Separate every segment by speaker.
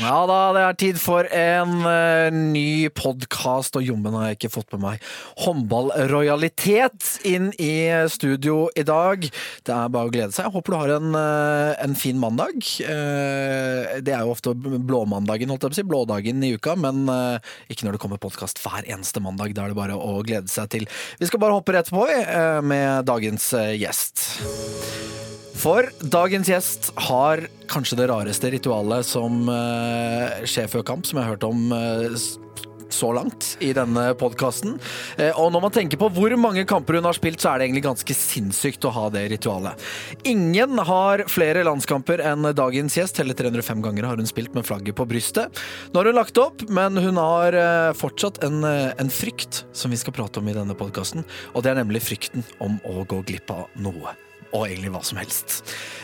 Speaker 1: Ja da, det er tid for en uh, ny podkast, og jommen har jeg ikke fått med meg håndballrojalitet inn i studio i dag. Det er bare å glede seg. Jeg håper du har en, uh, en fin mandag. Uh, det er jo ofte blåmandagen, holdt jeg på å si, blådagen i uka, men ikke når det kommer podkast hver eneste mandag. Da er det bare å glede seg til. Vi skal bare hoppe rett på med dagens gjest. For dagens gjest har kanskje det rareste ritualet som uh, skjer før kamp, som jeg har hørt om uh, så langt i denne podkasten. og når man tenker på hvor mange kamper hun har spilt, så er det egentlig ganske sinnssykt å ha det ritualet. Ingen har flere landskamper enn dagens gjest. Hele 305 ganger har hun spilt med flagget på brystet. Nå har hun lagt opp, men hun har eh, fortsatt en, eh, en frykt som vi skal prate om i denne podkasten, og det er nemlig frykten om å gå glipp av noe og egentlig hva som helst.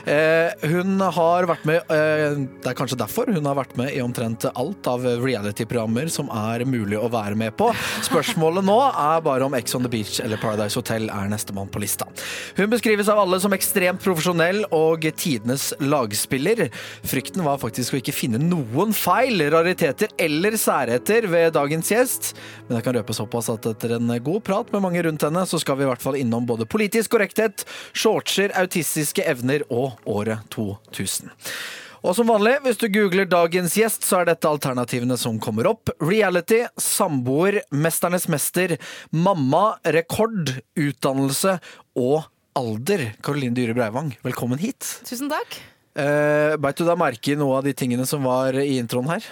Speaker 1: Eh, hun har vært med eh, Det er kanskje derfor hun har vært med i omtrent alt av reality-programmer som er mulig å være med på. Spørsmålet nå er bare om Ex on the Beach eller Paradise Hotel er nestemann på lista. Hun beskrives av alle som ekstremt profesjonell og tidenes lagspiller. Frykten var faktisk å ikke finne noen feil, rariteter eller særheter ved dagens gjest. Men jeg kan røpe såpass at etter en god prat med mange rundt henne, så skal vi i hvert fall innom både politisk korrekthet, shortser, autistiske evner og året 2000. Og som vanlig, hvis du googler dagens gjest, så er dette alternativene som kommer opp. Reality, samboer, Mesternes mester, mamma, rekord, utdannelse og alder. Karoline Dyhre Breivang, velkommen hit.
Speaker 2: Tusen takk.
Speaker 1: Uh, Beit du da merke i noe av de tingene som var i introen her?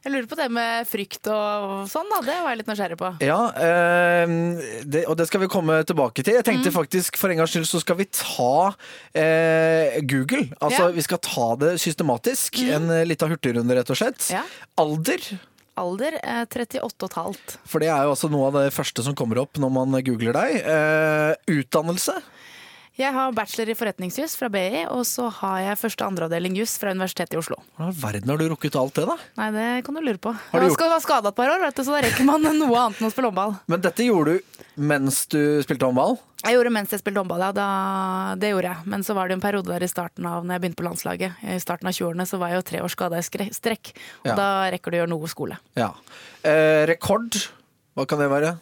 Speaker 2: Jeg lurer på det med frykt og sånn, da. Det var jeg litt nysgjerrig på.
Speaker 1: Ja, eh, det, og det skal vi komme tilbake til. Jeg tenkte faktisk for en gangs skyld så skal vi ta eh, Google. Altså
Speaker 2: Ja.
Speaker 1: vi skal ta det systematisk. En lita liten hurtigrunde, rett og slett.
Speaker 2: Ja.
Speaker 1: Alder.
Speaker 2: Alder er 38,5.
Speaker 1: For det er jo altså noe av det første som kommer opp når man googler deg. Eh, utdannelse.
Speaker 2: Jeg har bachelor i forretningsjus fra BI, og så har jeg første andreavdeling juss fra Universitetet i Oslo.
Speaker 1: Hvordan i verden har du rukket alt det, da?
Speaker 2: Nei, det kan du lure på.
Speaker 1: Har du
Speaker 2: Jeg skal være skada et par år, vet du, så da rekker man noe annet enn å spille håndball.
Speaker 1: Men dette gjorde du mens du spilte håndball?
Speaker 2: Jeg gjorde det mens jeg spilte håndball, ja. Da, det gjorde jeg. Men så var det en periode der i starten av når jeg begynte på landslaget. I starten av 20-årene så var jeg jo tre år skada i strekk. Og
Speaker 1: Ja.
Speaker 2: da rekker du å gjøre noe skole.
Speaker 1: Ja. Eh, rekord. Hva kan det være?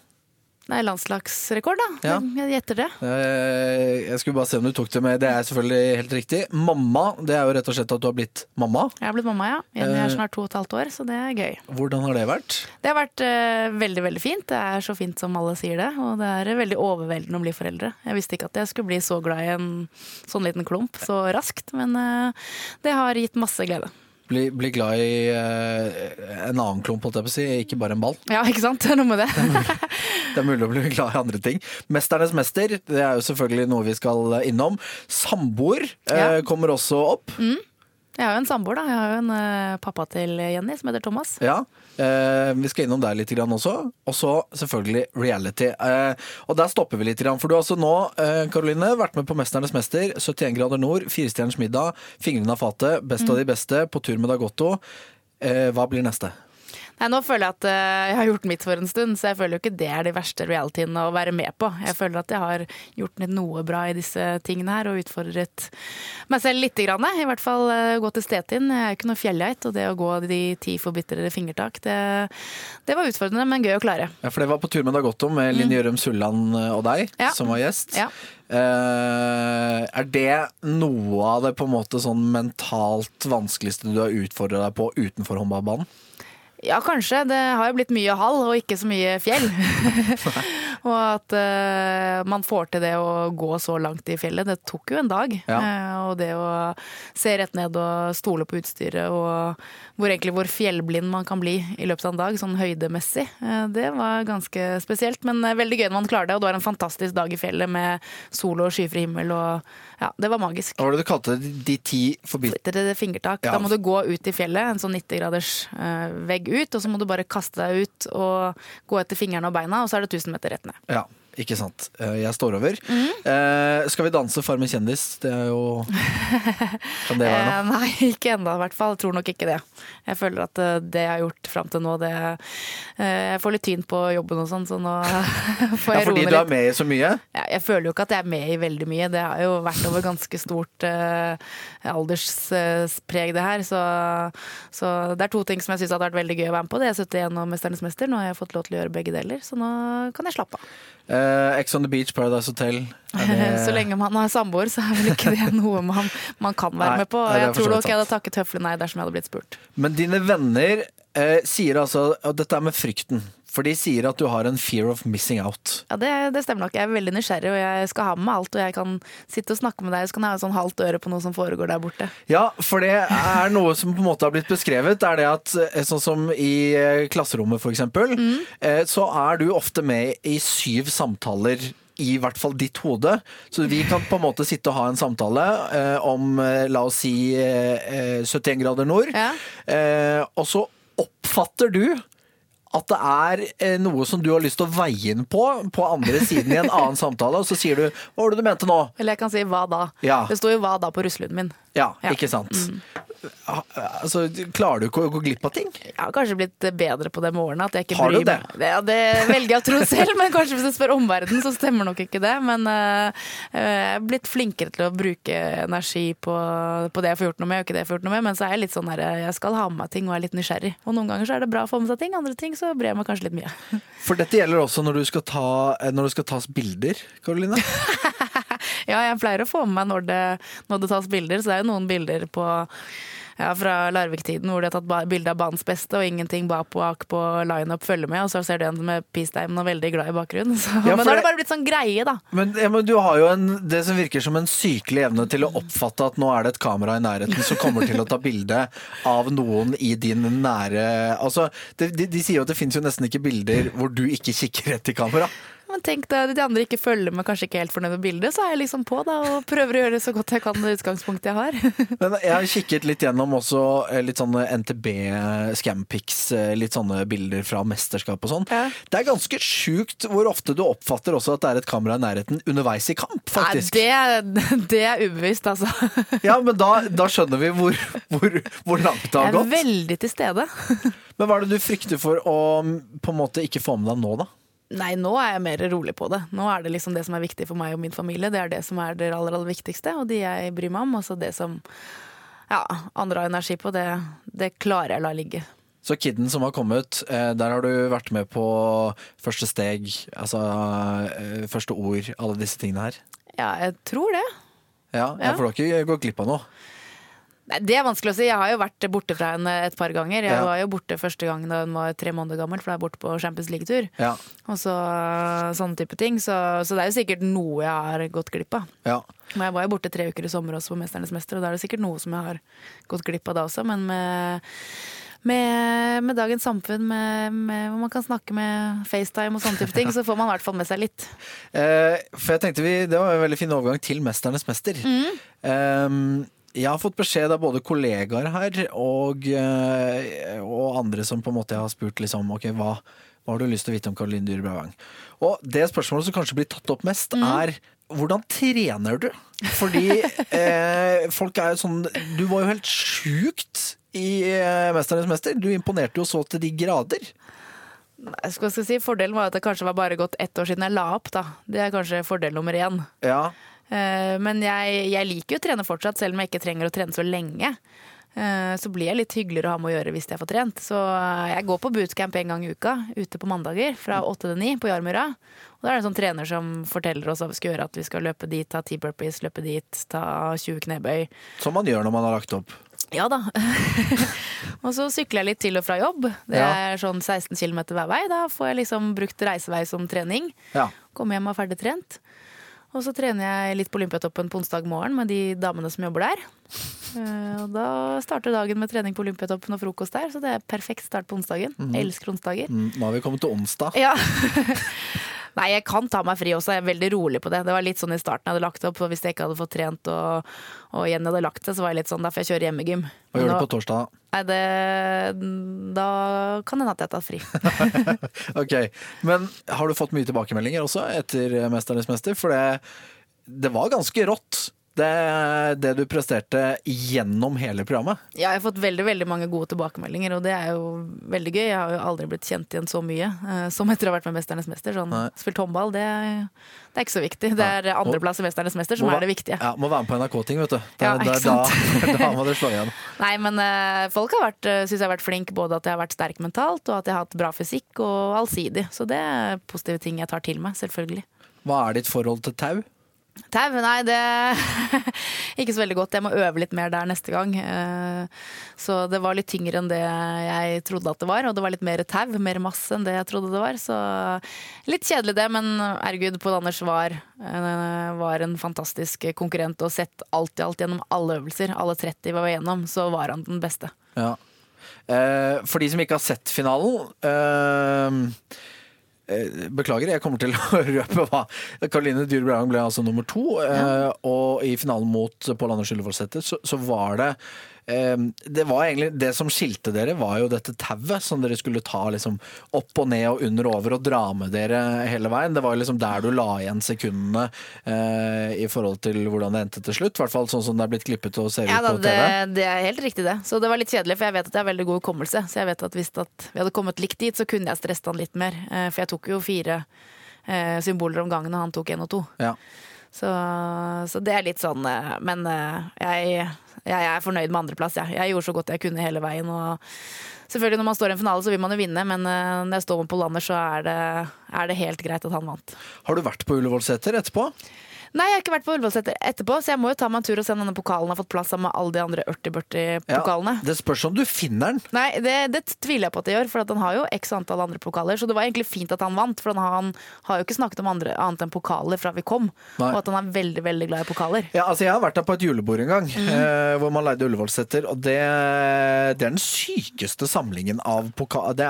Speaker 2: Er landslagsrekord, da.
Speaker 1: Ja.
Speaker 2: Jeg gjetter det.
Speaker 1: Eh, jeg skulle bare se om du tok det med. Det er selvfølgelig helt riktig. Mamma, det er jo rett og slett at du har blitt mamma.
Speaker 2: Jeg har blitt mamma, ja. Jenny er
Speaker 1: Eh.
Speaker 2: snart to og et halvt år, så det er gøy.
Speaker 1: Hvordan har det vært?
Speaker 2: Det har vært uh, veldig veldig fint. Det er så fint som alle sier det. Og det er veldig overveldende å bli foreldre. Jeg visste ikke at jeg skulle bli så glad i en sånn liten klump så raskt, men uh, det har gitt masse glede.
Speaker 1: Bli, bli glad i eh, en annen klump, holdt jeg på å si, ikke bare en ball.
Speaker 2: Ja, ikke sant? Det er Noe med det.
Speaker 1: Det er mulig å bli glad i andre ting. Mesternes mester, det er jo selvfølgelig noe vi skal innom. Samboer eh, kommer også opp.
Speaker 2: Jeg har jo en samboer, da. Jeg har jo en uh, pappa til Jenny som heter Thomas.
Speaker 1: Ja, eh, Vi skal innom deg litt grann også. Og så selvfølgelig reality. Eh, og der stopper vi litt. Grann, for du har altså nå eh, Caroline, vært med på 'Mesternes mester', 71 grader nord, Firestjerners middag, 'Fingrene av fatet', 'Best av de beste', 'På tur med Dagotto'. Eh, hva blir neste?
Speaker 2: Nei, Nå føler jeg at eh, jeg har gjort mitt for en stund, så jeg føler jo ikke det er de verste realityene å være med på. Jeg føler at jeg har gjort noe bra i disse tingene her, og utfordret meg selv lite grann. I hvert fall eh, gå til Stetin. Jeg er jo ikke noe fjellgeit, og det å gå de ti forbitrede fingertak, det, det var utfordrende, men gøy å klare.
Speaker 1: Ja, for det var på tur med Dagotto med Linn Gjørum Sulland og deg,
Speaker 2: Mm. Ja.
Speaker 1: som var gjest.
Speaker 2: Ja.
Speaker 1: Uh, er det noe av det på en måte sånn mentalt vanskeligste du har utfordra deg på utenfor håndballbanen?
Speaker 2: Ja, kanskje. Det har jo blitt mye hall og ikke så mye fjell. Og at uh, man får til det å gå så langt i fjellet. Det tok jo en dag.
Speaker 1: Ja.
Speaker 2: Uh, og det å se rett ned og stole på utstyret og hvor, egentlig, hvor fjellblind man kan bli i løpet av en dag, sånn høydemessig, uh, det var ganske spesielt. Men veldig gøy når man klarer det. Og det var en fantastisk dag i fjellet med sol og skyfri himmel. og ja, Det var magisk.
Speaker 1: Hva var det du kalte det? De ti
Speaker 2: forbitrede fingertak.
Speaker 1: Ja.
Speaker 2: Da må du gå ut i fjellet, en sånn 90 graders vegg ut, og så må du bare kaste deg ut og gå etter fingrene og beina, og så er det 1000 meter rett ned.
Speaker 1: Ja, ikke sant. Eh, Jeg står over. Eh, skal vi danse Farmen kjendis? Det er jo Kan det være noe?
Speaker 2: Eh, nei, ikke ennå i hvert fall. Jeg tror nok ikke det. Jeg føler at eh, det jeg har gjort fram til nå, det eh, Jeg får litt tyn på jobben og sånn, så nå får
Speaker 1: Ja,
Speaker 2: jeg roe
Speaker 1: fordi du er med i så mye?
Speaker 2: Ja, jeg føler jo ikke at jeg er med i veldig mye. Det har jo vært over ganske stort eh, alderspreg, det her. Så, så det er to ting som jeg syns hadde vært veldig gøy å være med på. Det er 71 og Mesternes mester. Nå har jeg fått lov til å gjøre begge deler, så nå kan jeg slappe av.
Speaker 1: Eh, Ex on the Beach, Paradise Hotel. Det-
Speaker 2: Så lenge man har samboer, så er vel ikke det noe man, man kan være
Speaker 1: Nei,
Speaker 2: med på. Jeg tror nok jeg hadde takket høflig nei dersom jeg hadde blitt spurt.
Speaker 1: Men dine venner eh, sier altså at dette er med frykten. For de sier at du har en fear of missing out.
Speaker 2: Ja, det, det stemmer nok. Jeg er veldig nysgjerrig, og jeg skal ha med meg alt. Og jeg kan sitte og snakke med deg, og så kan jeg ha et sånn halvt øre på noe som foregår der borte.
Speaker 1: Ja, for det er noe som på en måte har blitt beskrevet. Er det at eh, sånn som i eh, klasserommet for eksempel, eh, så er du ofte med i syv samtaler i hvert fall ditt hode. Så vi kan på en måte sitte og ha en samtale eh, om la oss si eh, 71 grader nord.
Speaker 2: Ja.
Speaker 1: Eh, og så oppfatter du at det er eh, noe som du har lyst til å veie inn på, på andre siden i en annen samtale, og så sier du 'hva var det du mente nå'?
Speaker 2: Eller jeg kan si hva da.
Speaker 1: Ja.
Speaker 2: Det sto jo hva da på russelunden min.
Speaker 1: Ja,
Speaker 2: Ja.
Speaker 1: ikke sant? Mm. Altså, klarer du ikke å gå glipp av ting?
Speaker 2: Jeg har kanskje blitt bedre på det med årene. At jeg ikke
Speaker 1: Har du
Speaker 2: det? meg. Det, ja, det velger jeg å tro selv, men kanskje hvis du spør omverdenen, så stemmer nok ikke det. Men uh, jeg er blitt flinkere til å bruke energi på, på det jeg får gjort noe med, og ikke det jeg får gjort noe med. Men så er jeg litt sånn her, jeg skal ha med meg ting og er litt nysgjerrig. Og noen ganger så er det bra å få med seg ting, andre ting så bryr jeg meg kanskje litt mye.
Speaker 1: For dette gjelder også når du skal, ta, når det skal tas bilder, Karoline.
Speaker 2: Ja, jeg pleier å få med meg når det, når det tas bilder, så det er jo noen bilder på ja, fra Larvik-tiden hvor de har tatt bilde av banens beste, og ingenting bak på, lineup følger med, og så ser du en med peacetime og veldig glad i bakgrunnen. Så,
Speaker 1: Ja,
Speaker 2: men da har
Speaker 1: det-
Speaker 2: bare blitt sånn greie, da.
Speaker 1: Men, ja, men du har jo en, det som virker som en sykelig evne til å oppfatte at nå er det et kamera i nærheten som kommer til å ta bilde av noen i din nære Altså, de, de, de sier jo at det finnes jo nesten ikke bilder hvor du ikke kikker rett i kamera.
Speaker 2: Men tenk da de andre ikke følger med, kanskje ikke helt fornøyd med bildet, så er jeg liksom på da, og prøver å gjøre det så godt jeg kan med utgangspunktet jeg har.
Speaker 1: Men jeg har kikket litt gjennom også eh, litt sånne NTB scampics, eh, litt sånne bilder fra mesterskap og sånn.
Speaker 2: Ja.
Speaker 1: Det er ganske sjukt hvor ofte du oppfatter også at det er et kamera i nærheten underveis i kamp,
Speaker 2: Nei,
Speaker 1: faktisk.
Speaker 2: det, det er ubevisst, altså.
Speaker 1: Ja, men da, da skjønner vi hvor, hvor, hvor langt det har gått.
Speaker 2: Jeg er veldig til stede.
Speaker 1: Men hva er det du frykter for å på en måte ikke få med deg nå, da?
Speaker 2: Nei, nå er jeg mer rolig på det. Nå er det liksom det som er viktig for meg og min familie. Det er det som er det aller, aller viktigste, og de jeg bryr meg om. Og så det som ja, andre har energi på, det, det klarer jeg å la ligge.
Speaker 1: Så Kidden som har kommet, eh, der har du vært med på første steg, altså eh, første ord, alle disse tingene her.
Speaker 2: Ja, jeg tror det.
Speaker 1: Ja,
Speaker 2: Ja.
Speaker 1: For du har ikke gått glipp av noe?
Speaker 2: Nei, Det er vanskelig å si. Jeg har jo vært borte fra henne et par ganger. Jeg
Speaker 1: Ja.
Speaker 2: var jo borte første gang da hun var tre måneder gammel, for da er jeg borte på Champions League-tur.
Speaker 1: Ja.
Speaker 2: Og så sånne type ting. Så, så det er jo sikkert noe jeg har gått glipp av.
Speaker 1: ja.
Speaker 2: Men jeg var jo borte tre uker i sommer også på Mesternes mester, og da er det sikkert noe som jeg har gått glipp av da også. Men med, med, med dagens samfunn, med, med, hvor man kan snakke med FaceTime og sånne type ting, så får man i hvert fall med seg litt.
Speaker 1: Eh, for jeg tenkte vi, Det var en veldig fin overgang til 'Mesternes mester'. Eh, jeg har fått beskjed av både kollegaer her og, eh, og andre som på en måte har spurt liksom, ok, hva, hva har du lyst til å vite om Caroline Dyhre Bravang? Og det spørsmålet som kanskje blir tatt opp mest, er hvordan trener du? Fordi eh, folk er jo sånn Du var jo helt sjukt i eh, 'Mesternes mester'. Du imponerte jo så til de grader.
Speaker 2: Jeg skal, skal si, Fordelen var at det kanskje var bare gått ett år siden jeg la opp. da. Det er kanskje fordel nummer én.
Speaker 1: Ja,
Speaker 2: Men jeg, jeg liker jo å trene fortsatt, selv om jeg ikke trenger å trene så lenge. Eh, Så blir jeg litt hyggeligere å ha med å gjøre hvis jeg får trent. Så eh, jeg går på bootcamp en gang i uka, ute på mandager fra åtte til ni på Jarmyra. Og da er det en sånn trener som forteller oss hva vi skal gjøre, at vi skal løpe dit, ta ti burpees, løpe dit, ta 20 knebøy.
Speaker 1: Som man gjør når man har lagt opp.
Speaker 2: Ja da. og så sykler jeg litt til og fra jobb. Det er sånn 16 km hver vei. Da får jeg liksom brukt reisevei som trening.
Speaker 1: Ja.
Speaker 2: Kommer hjem og er ferdig trent. Og så trener jeg litt på Olympiatoppen på onsdag morgen med de damene som jobber der. Eh, Og da starter dagen med trening på Olympiatoppen og frokost der, så det er perfekt start på onsdagen. Jeg elsker onsdager.
Speaker 1: Mm, Nå har vi kommet til onsdag.
Speaker 2: Ja. Nei, jeg kan ta meg fri også. Jeg er veldig rolig på det. Det var litt sånn i starten jeg hadde lagt opp, hvis jeg ikke hadde fått trent og, og Jenny hadde lagt seg, så var jeg litt sånn, derfor jeg kjører hjemmegym.
Speaker 1: Hva gjør du på torsdag?
Speaker 2: Nei, det, da kan det hende at jeg tar fri.
Speaker 1: Ok, Men har du fått mye tilbakemeldinger også etter Mesternes mester? For det, det var ganske rått, det, det du presterte gjennom hele programmet.
Speaker 2: Ja, jeg har fått veldig veldig mange gode tilbakemeldinger, og det er jo veldig gøy. Jeg har jo aldri blitt kjent igjen så mye uh, som etter å ha vært med 'Mesternes mester'. Sånn,
Speaker 1: Nei.
Speaker 2: spilt håndball, det, det er ikke så viktig. Det er andreplass i 'Mesternes mester' som
Speaker 1: Må
Speaker 2: er det viktige.
Speaker 1: Ja, Må være med på NRK-ting, vet du. Det,
Speaker 2: Ja, ikke
Speaker 1: sant? da, da må du slå igjen.
Speaker 2: Nei, men uh, folk har vært, uh, synes jeg har vært flink både at jeg har vært sterk mentalt, og at jeg har hatt bra fysikk og allsidig. Så det er positive ting jeg tar til meg, selvfølgelig.
Speaker 1: Hva er ditt forhold til tau?
Speaker 2: Tau? Nei, det Ikke så veldig godt. Jeg må øve litt mer der neste gang. Eh, Så det var litt tyngre enn det jeg trodde at det var. Og det var litt mer tau, mer masse enn det jeg trodde det var. Så litt kjedelig det, men herregud, Pål Anders var, eh, var en fantastisk konkurrent og sett alt i alt gjennom alle øvelser. Alle 30 vi var igjennom, så var han den beste.
Speaker 1: Ja. Eh, for de som ikke har sett finalen Beklager, jeg kommer til å røpe hva. Karoline Dyhr Braung ble altså nummer to. Ja. Og i finalen mot Pål Anders Ullevålsæter så, så var det eh, det var egentlig Det som skilte dere, var jo dette tauet som dere skulle ta liksom opp og ned og under og over og dra med dere hele veien. Det var jo liksom der du la igjen sekundene eh, i forhold til hvordan det endte til slutt. I hvert fall sånn som det er blitt klippet og ser
Speaker 2: Ja,
Speaker 1: ut på
Speaker 2: det,
Speaker 1: TV.
Speaker 2: det er helt riktig, det. Så det var litt kjedelig, for jeg vet at jeg har veldig god hukommelse. Så jeg vet at hvis at vi hadde kommet likt dit, så kunne jeg stresset han litt mer. Eh, For jeg tok jo fire eh, symboler om gangen, og han tok én og to.
Speaker 1: Ja.
Speaker 2: Så, så det er litt sånn eh, Men eh, jeg, jeg er fornøyd med andreplass, jeg. Jeg gjorde så godt jeg kunne hele veien. Og selvfølgelig når man står i en finale, så vil man jo vinne, men eh, når jeg står med landet så er det, er det helt greit at han vant.
Speaker 1: Har du vært på Ullevålseter etterpå?
Speaker 2: Nei, jeg har ikke vært på Ullevålseter etterpå, så jeg må jo ta meg en tur og se om denne pokalen har fått plass sammen med alle de andre Ørti-Børti-pokalene.
Speaker 1: det spørs om du finner den.
Speaker 2: Nei, det, det tviler jeg på at det gjør, for at han har jo x antall andre pokaler. Så det var egentlig fint at han vant, for han har, jo ikke snakket om andre, annet enn pokaler fra vi kom.
Speaker 1: Nei.
Speaker 2: Og at han er veldig, veldig glad i pokaler.
Speaker 1: Ja, altså Jeg har vært der på et julebord en gang,
Speaker 2: mm.
Speaker 1: eh, hvor man leide Ullevålseter. Og det, det er den sykeste samlingen av pokaler. Det,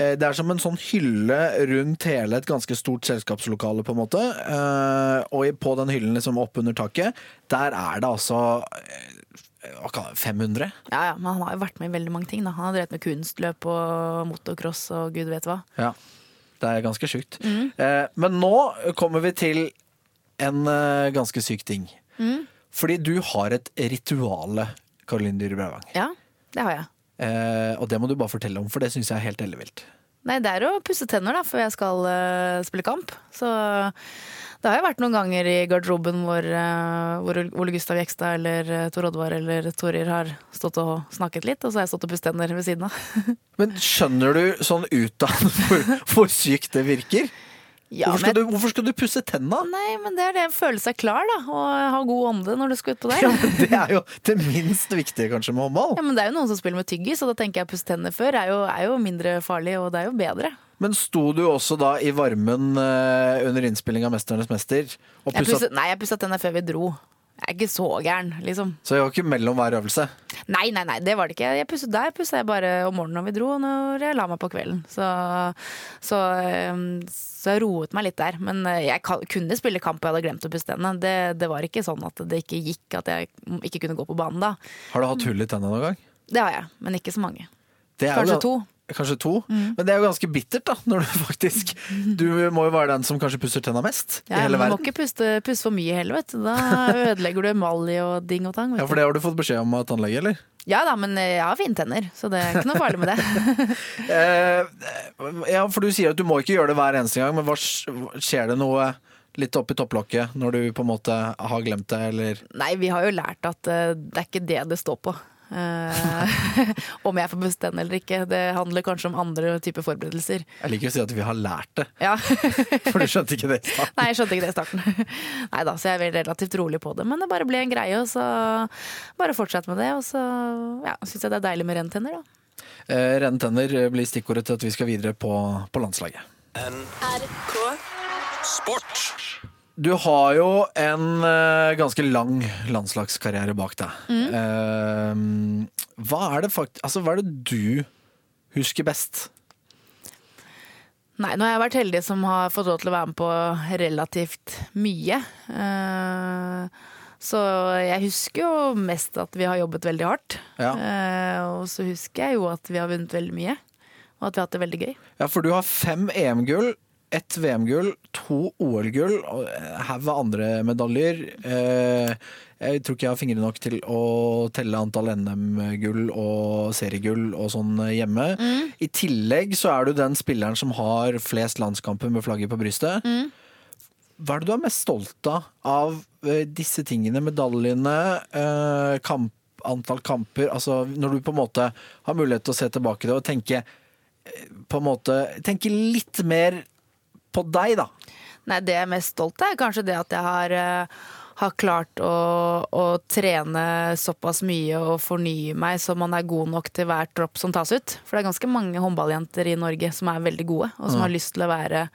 Speaker 1: eh, det er som en sånn hylle rundt hele et ganske stort selskapslokale, på en måte. Eh, og i- på den hyllen liksom opp under taket, der er det altså eh, hva kan jeg, 500?
Speaker 2: Ja, ja, Men han har jo vært med i veldig mange ting. Da. Han har drevet med kunstløp og motocross og gud vet hva.
Speaker 1: Ja. Det er ganske sjukt.
Speaker 2: Mm.
Speaker 1: Eh, men nå kommer vi til en eh, ganske syk ting.
Speaker 2: Mm.
Speaker 1: Fordi du har et rituale, Karoline Dyhre Brevang.
Speaker 2: Ja, det har jeg.
Speaker 1: Eh, og det må du bare fortelle om, for det syns jeg er helt ellevilt.
Speaker 2: Nei, det er å pusse tenner da, før jeg skal uh, spille kamp. Så det har jo vært noen ganger i garderoben hvor, eh, hvor Ole Gustav Jekstad eller uh, Tor Oddvar eller Torir har stått og snakket litt, og så har jeg stått og pusset tenner ved siden av.
Speaker 1: Men skjønner du sånn utad hvor, hvor sykt det virker?
Speaker 2: Ja,
Speaker 1: hvorfor, skal
Speaker 2: men-
Speaker 1: du, hvorfor skal du pusse tenna?
Speaker 2: Nei, men det er det å føle seg klar, da. Og ha god ånde når du skal utpå der.
Speaker 1: Ja, men det er jo det minst viktige kanskje med håndball.
Speaker 2: Ja, men det er jo noen som spiller med tyggis, og da tenker jeg pusse tennene før er jo, er jo mindre farlig, og det er jo bedre.
Speaker 1: Men sto du også da i varmen eh, under innspilling av 'Mesternes mester'? Og
Speaker 2: Jeg pusset, nei, jeg pussa tennene før vi dro. Jeg er ikke så gæren, liksom.
Speaker 1: så det var ikke mellom hver øvelse?
Speaker 2: Nei, nei, nei, det var det ikke. Jeg pusset der pussa jeg bare om morgenen når vi dro, og når jeg la meg på kvelden. Så, så, um, så jeg roet meg litt der. Men uh, jeg kunne spille kamp og jeg hadde glemt å pusse tennene. Det, det var ikke sånn at det ikke gikk, at jeg ikke kunne gå på banen da.
Speaker 1: Har du hatt hull i tennene noen gang?
Speaker 2: Det har jeg, men ikke så mange.
Speaker 1: Det
Speaker 2: Kanskje
Speaker 1: ga-
Speaker 2: to.
Speaker 1: Kanskje to? Men det er jo ganske bittert, da. Når du faktisk Du må jo være den som kanskje pusser tenna mest i
Speaker 2: Ja,
Speaker 1: hele
Speaker 2: verden. du må ikke puste, puste for mye heller, vet du. Da ødelegger du emalje og ding og tang.
Speaker 1: Ja. For det har du fått beskjed om av tannlege, eller?
Speaker 2: Ja da, men jeg har fine tenner, så det er ikke noe farlig med det.
Speaker 1: Eh, ja, for du sier at du må ikke gjøre det hver eneste gang, men hva skjer det noe litt oppi topplokket når du på en måte har glemt det, eller
Speaker 2: Nei, vi har jo lært at eh, det er ikke det det står på. Eh, om jeg får bestemme eller ikke. Det handler kanskje om andre typer forberedelser.
Speaker 1: Jeg liker å si at vi har lært det,
Speaker 2: Ja.
Speaker 1: for du skjønte ikke det i starten.
Speaker 2: Nei, jeg skjønte ikke det i starten. Nei da, så jeg er relativt rolig på det. Men det bare ble en greie, og så bare fortsett med det. Og så ja, syns jeg det er deilig med rentenner, da.
Speaker 1: Eh, Rene tenner blir stikkordet til at vi skal videre på, på landslaget.
Speaker 3: NRK Sport.
Speaker 1: Du har jo en eh, ganske lang landslagskarriere bak deg. Eh, hva er det fakt altså, hva er det du husker best?
Speaker 2: Nei, nå har jeg vært heldig som har fått lov til å være med på relativt mye. Eh, Så jeg husker jo mest at vi har jobbet veldig hardt.
Speaker 1: Ja.
Speaker 2: Og så husker jeg jo at vi har vunnet veldig mye. Og at vi har hatt det veldig gøy.
Speaker 1: Ja, for du har fem EM-gull, ett VM-gull, to OL-gull en haug av andre medaljer. Eh, Jeg tror ikke jeg har fingre nok til å telle antall NM-gull og seriegull og sånn hjemme. I tillegg så er du den spilleren som har flest landskamper med flagget på brystet. Hva er det du er mest stolt av av eh, disse tingene? Medaljene, eh, kamp, antall kamper? Altså når du på en måte har mulighet til å se tilbake det og tenke eh, på en måte Tenke litt mer på deg, da.
Speaker 2: Nei, det jeg er mest stolt av, er kanskje det at jeg har, eh, har klart å, å trene såpass mye og fornye meg så man er god nok til hver dropp som tas ut. For det er ganske mange håndballjenter i Norge som er veldig gode, og som har lyst til å være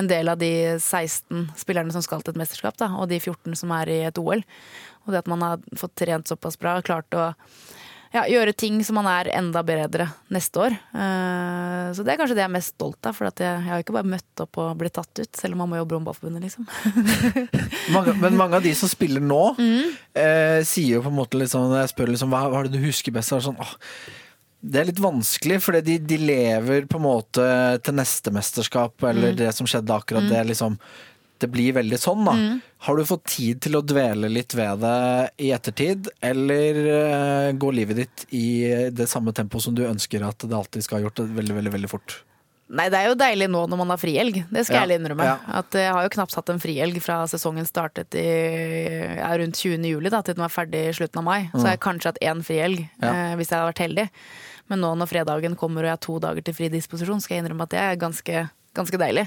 Speaker 2: en del av de 16 spillerne som skal til et mesterskap, da, og de 14 som er i et OL. Og det at man har fått trent såpass bra, klart å ja, gjøre ting som man er enda bedre neste år. Eh, så det er kanskje det jeg er mest stolt av, for at jeg, jeg har ikke bare møtt opp og blitt tatt ut, selv om man må jobbe i Håndballforbundet, liksom.
Speaker 1: Mange, men mange av de som spiller nå,
Speaker 2: Mm.
Speaker 1: eh, sier jo på en måte litt sånn Når jeg spør liksom, hva, hva er det du husker best, er det sånn åh, det er litt vanskelig, for de, de lever på en måte til neste mesterskap,
Speaker 2: Mm.
Speaker 1: eller det som skjedde akkurat det. liksom det blir veldig sånn, da.
Speaker 2: Mm.
Speaker 1: Har du fått tid til å dvele litt ved det i ettertid, eller uh, går livet ditt i det samme tempoet som du ønsker at det alltid skal ha gjort, veldig, veldig, veldig fort?
Speaker 2: Nei, det er jo deilig nå når man har frihelg, det skal
Speaker 1: Ja,
Speaker 2: jeg innrømme.
Speaker 1: ja.
Speaker 2: At jeg har jo knapt hatt en frihelg fra sesongen startet i ja, rundt 20. juli da, til den var ferdig i slutten av mai. Så har jeg kanskje hatt én frihelg, eh, hvis jeg hadde vært heldig. Men nå når fredagen kommer og jeg har to dager til fri disposisjon, skal jeg innrømme at det er ganske, ganske deilig.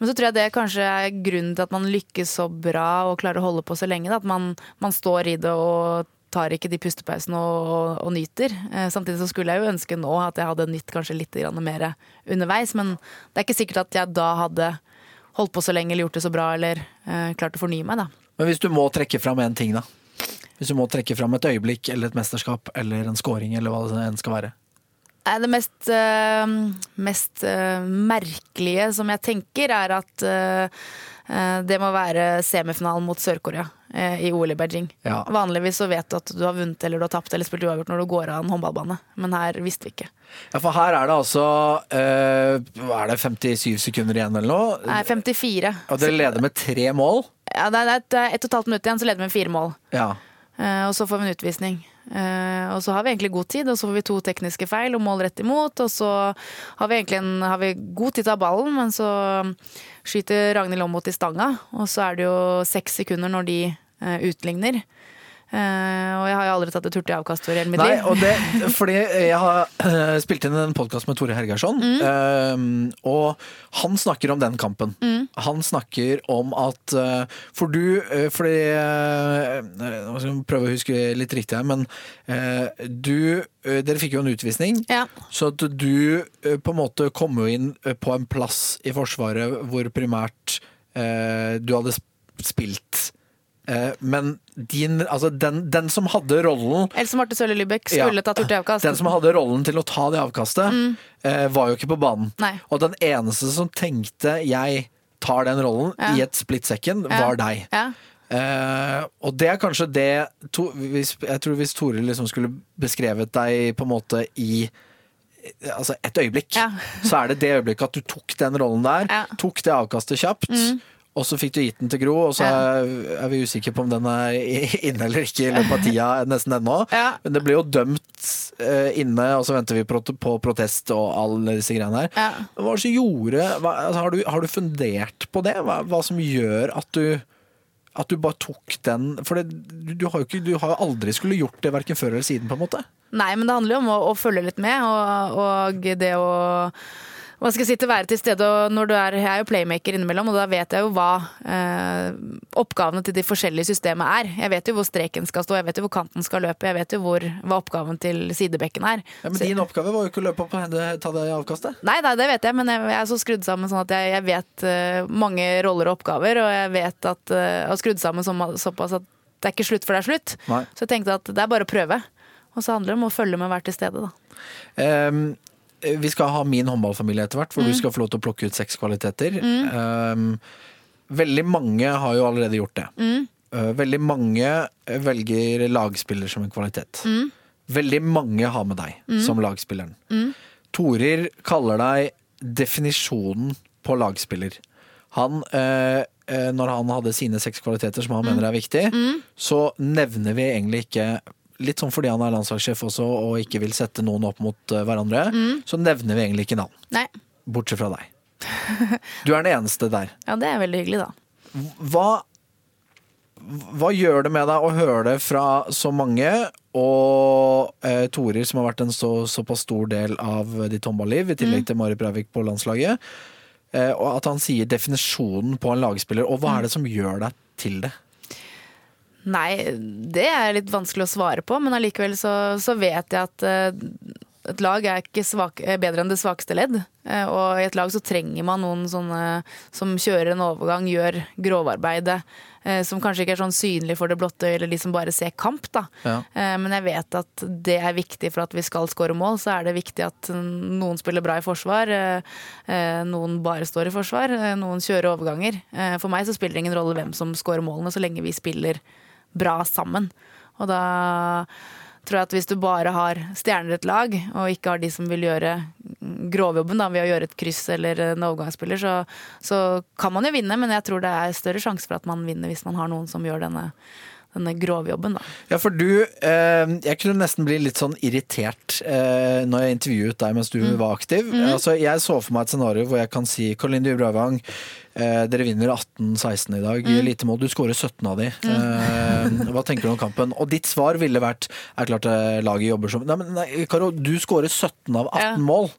Speaker 2: Men så tror jeg det kanskje er grunnen til at man lykkes så bra og klarer å holde på så lenge. Da. At man, man står i det og tar ikke de pustepausene og, og, og nyter. Eh, samtidig så skulle jeg jo ønske nå at jeg hadde nytt kanskje litt mer underveis. Men det er ikke sikkert at jeg da hadde holdt på så lenge eller gjort det så bra eller eh, klart å fornye meg, da.
Speaker 1: Men hvis du må trekke fram én ting, da? Hvis du må trekke fram et øyeblikk eller et mesterskap eller en scoring eller hva det enn skal være?
Speaker 2: Det mest, eh, mest eh, merkelige som jeg tenker, er at eh, det må være semifinalen mot Sør-Korea i OL i Beijing.
Speaker 1: Ja.
Speaker 2: Vanligvis så vet du at du har vunnet eller du har tapt eller spilt uavgjort når du går av en håndballbane, men her visste vi ikke.
Speaker 1: Ja, for her er det altså er det, 57 sekunder igjen eller noe?
Speaker 2: Nei, 54.
Speaker 1: Og dere leder med tre mål?
Speaker 2: Ja, det er et, ett og et halvt minutt igjen, så leder vi med fire mål.
Speaker 1: Ja.
Speaker 2: Og så får vi en utvisning. Eh, og så har vi egentlig god tid, og så får vi to tekniske feil og mål rett imot. Og så har vi egentlig en, har vi god tid til å ha ballen, men så skyter Ragnhild Aamodt i stanga. Og så er det jo seks sekunder når de uh, utligner. Eh, og jeg har jo aldri tatt et hurtig avkast for hele mitt
Speaker 1: Nei,
Speaker 2: liv.
Speaker 1: og det, fordi jeg har uh, spilt inn en podkast med Tore Hergarsson, uh, og han snakker om den kampen. Han snakker om at uh, For du Fordi Nå skal jeg prøve å huske litt riktig her, men du Dere fikk jo en utvisning.
Speaker 2: Ja.
Speaker 1: Så at du på en måte kom jo inn på en plass i Forsvaret hvor primært du hadde spilt. Eh, men din, altså den, den som hadde rollen
Speaker 2: Else Marte Sølle Lybekk skulle
Speaker 1: Ja.
Speaker 2: tatt hurtig.
Speaker 1: Den som hadde rollen til å ta det avkastet, mm. var jo ikke på banen.
Speaker 2: Nei.
Speaker 1: Og den eneste som tenkte 'jeg tar den rollen'
Speaker 2: Ja.
Speaker 1: i et split second,
Speaker 2: Ja.
Speaker 1: var deg.
Speaker 2: Ja.
Speaker 1: Uh, og det er kanskje det to, hvis, Jeg tror hvis Tore liksom skulle beskrevet deg på en måte i Altså et øyeblikk,
Speaker 2: Ja.
Speaker 1: så er det det øyeblikket at du tok den rollen der.
Speaker 2: Ja. Mm.
Speaker 1: Tok det avkastet kjapt. Og så fikk du gitt den til Gro, og så er, er vi usikre på om den er inne eller ikke i løpet av tida nesten ennå.
Speaker 2: Ja.
Speaker 1: Men det ble jo dømt uh, inne, og så venter vi på, protest og alle disse greiene her.
Speaker 2: Ja.
Speaker 1: Hva som gjorde hva, altså, har, du, har du fundert på det? Hva, hva som gjør at du At du bare tok den For det, du, du har jo ikke, du har aldri skulle gjort det verken før eller siden, på en måte.
Speaker 2: Nei, men det handler jo om å, å følge litt med, og, og det å hva skal jeg si, til være til stede. Og når du er, jeg er jo playmaker innimellom, og da vet jeg jo hva eh, oppgavene til de forskjellige systemene er. Jeg vet jo hvor streken skal stå, jeg vet jo hvor kanten skal løpe, jeg vet jo hvor, hva oppgaven til sidebekken er.
Speaker 1: Ja, men
Speaker 2: Så-
Speaker 1: din oppgave var jo ikke å løpe opp og hende, ta det i avkastet.
Speaker 2: Nei, nei, det vet jeg, men jeg, jeg er så skrudd sammen sånn at jeg, jeg vet uh, mange roller og oppgaver, og jeg vet at uh, jeg har skrudd sammen så, såpass at det er ikke slutt før det er slutt.
Speaker 1: Nei.
Speaker 2: Så jeg tenkte at det er bare å prøve. Og så handler det om å følge med og være til stede, da.
Speaker 1: Ehm, vi skal ha min håndballfamilie etter hvert, hvor du skal få lov til å plukke ut seks kvaliteter. Ehm, veldig mange har jo allerede gjort det. Eh, veldig mange velger lagspiller som en kvalitet. Veldig mange har med deg som lagspilleren. Torir kaller deg definisjonen på lagspiller. Han, eh, eh, når han hadde sine seks kvaliteter som han mener er viktig, så nevner vi egentlig ikke Litt sånn fordi han er landslagssjef også og ikke vil sette noen opp mot hverandre, hverandre, så nevner vi egentlig ikke navn.
Speaker 2: Nei.
Speaker 1: Bortsett fra deg. Du er den eneste der.
Speaker 2: Ja, det er veldig hyggelig, da.
Speaker 1: Hva, hva gjør det med deg å høre det fra så mange, og eh, Torir, som har vært en så, såpass stor del av ditt håndballiv, i tillegg til Mari Breivik på landslaget, eh, og at han sier definisjonen på en lagspiller, og hva er det som gjør deg til det?
Speaker 2: Nei, det er litt vanskelig å svare på, men allikevel så, så vet jeg at uh, et lag er ikke svak, er bedre enn det svakeste ledd. Uh, og i et lag så trenger man noen sånne som kjører en overgang, gjør grovarbeidet. Uh, som kanskje ikke er sånn synlig for det blotte øye, eller de som bare ser kamp. da.
Speaker 1: Ja.
Speaker 2: Eh, men jeg vet at det er viktig for at vi skal skåre mål. Så er det viktig at noen spiller bra i forsvar, eh, eh, noen bare står i forsvar, eh, noen kjører overganger. Eh, For meg så spiller det ingen rolle hvem som skårer målene, så lenge vi spiller bra sammen. Og da tror jeg at hvis du bare har stjerner i et lag, og ikke har de som vil gjøre grovjobben da, ved å gjøre et kryss eller en overgangsspiller, så, så kan man jo vinne, men jeg tror det er større sjanse for at man vinner hvis man har noen som gjør denne, denne grovjobben. Da.
Speaker 1: Ja, for du eh, Jeg kunne nesten bli litt sånn irritert eh, når jeg intervjuet deg mens du var aktiv. Altså, jeg så for meg et scenario hvor jeg kan si Colin Dybravang, eh, dere vinner 18-16 i dag. Lite mål. Du skårer 17 av de. Eh, hva tenker du om kampen? Og ditt svar ville vært Er klart eh, laget jobber som Nei, men nei, Karo, du skårer 17 av 18
Speaker 2: Ja.
Speaker 1: mål.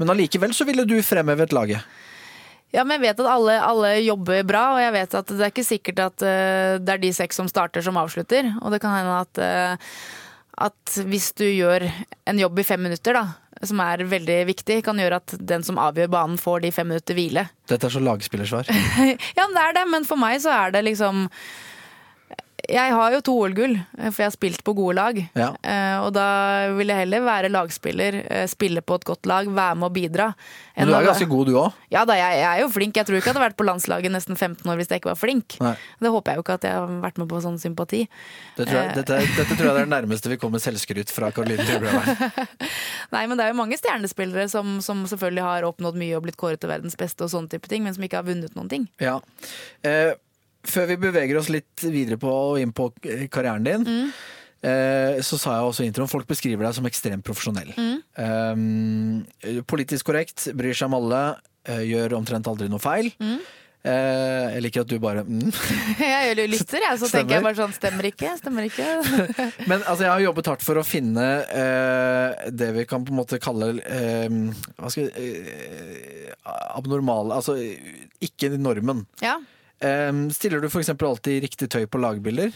Speaker 1: Men allikevel så ville du fremhevet laget.
Speaker 2: Ja, men jeg vet at alle, alle jobber bra, og jeg vet at det er ikke sikkert at uh, det er de seks som starter som avslutter. Og det kan hende at, uh, at hvis du gjør en jobb i fem minutter, da, som er veldig viktig, kan gjøre at den som avgjør banen, får de fem minutter hvile.
Speaker 1: Dette er så lagspillersvar.
Speaker 2: Ja, men det er det, men for meg så er det liksom Jeg har jo to OL-gull, for jeg har spilt på gode lag.
Speaker 1: Ja.
Speaker 2: Eh, Og da vil jeg heller være lagspiller, eh, spille på et godt lag, være med å bidra.
Speaker 1: Men du er ganske god, du òg.
Speaker 2: Ja da, jeg, jeg er jo flink. Jeg tror ikke jeg hadde vært på landslaget nesten 15 år hvis jeg ikke var flink.
Speaker 1: Nei.
Speaker 2: Det håper jeg jo ikke at jeg har vært med på sånn sympati.
Speaker 1: Det tror jeg, dette, dette tror jeg er det nærmeste vi kommer selvskryt fra Caroline Dybravang.
Speaker 2: Nei, men det er jo mange stjernespillere som, som selvfølgelig har oppnådd mye og blitt kåret til verdens beste og sånne type ting, men som ikke har vunnet noen ting.
Speaker 1: Ja. Eh, før vi beveger oss litt videre på og inn på eh, karrieren din, mm. så sa jeg også i introen folk beskriver deg som ekstremt profesjonell. Eh, politisk korrekt, bryr seg om alle, eh, gjør omtrent aldri noe feil. Eh, jeg liker at du bare mm.
Speaker 2: Jeg lytter, jeg, så
Speaker 1: Stemmer.
Speaker 2: tenker jeg bare sånn stemmer ikke, stemmer ikke.
Speaker 1: Men altså, jeg har jobbet hardt for å finne eh, det vi kan på en måte kalle eh, Hva skal eh, Abnormale Altså ikke normen.
Speaker 2: Ja.
Speaker 1: Eh, stiller du f.eks. alltid riktig tøy på lagbilder?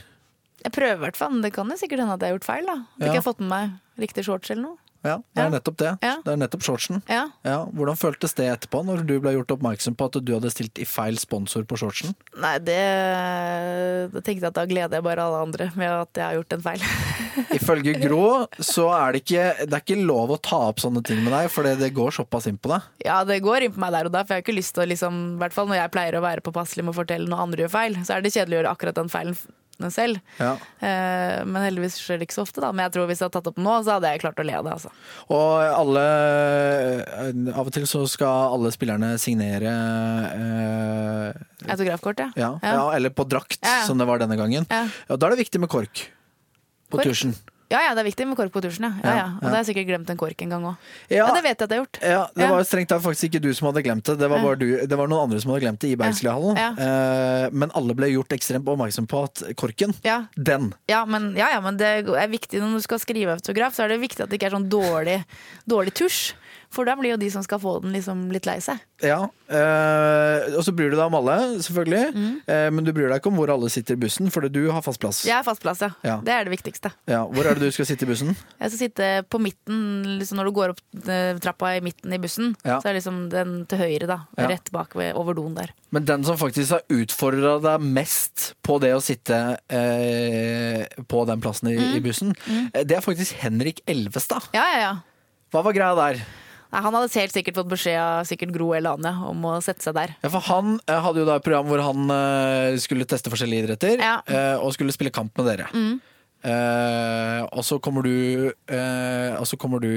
Speaker 2: Jeg prøver i hvert fall, men det kan jo sikkert hende at jeg har gjort feil. da. At
Speaker 1: Ja.
Speaker 2: ikke har fått med meg riktig shorts eller noe.
Speaker 1: Ja, det er nettopp det.
Speaker 2: Ja.
Speaker 1: Det er nettopp shortsen.
Speaker 2: Ja.
Speaker 1: Ja, hvordan føltes det etterpå, når du ble gjort oppmerksom på at du hadde stilt i feil sponsor på shortsen?
Speaker 2: Nei, det jeg tenkte jeg at da gleder jeg bare alle andre med at jeg har gjort en feil.
Speaker 1: Ifølge Grå så er det ikke, det er ikke lov å ta opp sånne ting med deg, for det går såpass inn på deg.
Speaker 2: Ja, det går inn på meg der og da, for jeg har ikke lyst til å liksom, i hvert fall når jeg pleier å være påpasselig med å fortelle når andre gjør feil, så er det kjedelig å gjøre akkurat den feilen f- selv.
Speaker 1: Ja.
Speaker 2: Eh, men heldigvis skjer det ikke så ofte, da. Men jeg tror hvis jeg hadde tatt opp nå, så hadde jeg klart å le av det, altså.
Speaker 1: Og alle Av og til så skal alle spillerne signere eh,
Speaker 2: Autografkort, ja.
Speaker 1: ja, ja, eller på drakt, som det var denne gangen.
Speaker 2: Ja.
Speaker 1: Ja, Da er det viktig med kork på
Speaker 2: Kork?
Speaker 1: tusjen.
Speaker 2: Ja ja, det er viktig med kork på dusjen, ja. ja,
Speaker 1: Ja.
Speaker 2: Og da har jeg sikkert glemt en kork en gang òg.
Speaker 1: Ja.
Speaker 2: Det vet jeg at jeg har gjort.
Speaker 1: Ja, Det var strengt tatt faktisk ikke du som hadde glemt det. Det var, bare du, det var noen andre som hadde glemt det i Bergslihallen.
Speaker 2: Ja.
Speaker 1: Eh, men alle ble gjort ekstremt oppmerksom på at korken,
Speaker 2: Ja.
Speaker 1: den
Speaker 2: Ja, men, ja, ja, men det er viktig når du skal skrive autograf, så er det viktig at det ikke er sånn dårlig, dårlig tusj. For da blir jo de som skal få den, liksom litt lei seg.
Speaker 1: Ja. eh, og så bryr du deg om alle, selvfølgelig.
Speaker 2: Mm.
Speaker 1: Eh, men du bryr deg ikke om hvor alle sitter i bussen, fordi du har fast plass.
Speaker 2: Jeg har fast plass, ja.
Speaker 1: Ja.
Speaker 2: Det er det viktigste.
Speaker 1: Ja, Hvor er det du skal sitte i bussen?
Speaker 2: Jeg skal sitte på midten, liksom når du går opp eh, trappa i midten i bussen.
Speaker 1: Ja.
Speaker 2: Så er liksom den til høyre, da. Rett bak ved, over doen der.
Speaker 1: Men den som faktisk har utfordra deg mest på det å sitte eh, på den plassen i,
Speaker 2: Mm.
Speaker 1: i bussen, mm. det er faktisk Henrik Elvestad.
Speaker 2: Ja, ja, ja.
Speaker 1: Hva var greia der?
Speaker 2: Nei, han hadde helt sikkert fått beskjed av sikkert Gro eller Anja om å sette seg der.
Speaker 1: Ja, for Han eh, hadde jo da et program hvor han eh, skulle teste forskjellige idretter,
Speaker 2: Ja.
Speaker 1: eh, og skulle spille kamp med dere. Eh, og så kommer du eh, Og så kommer du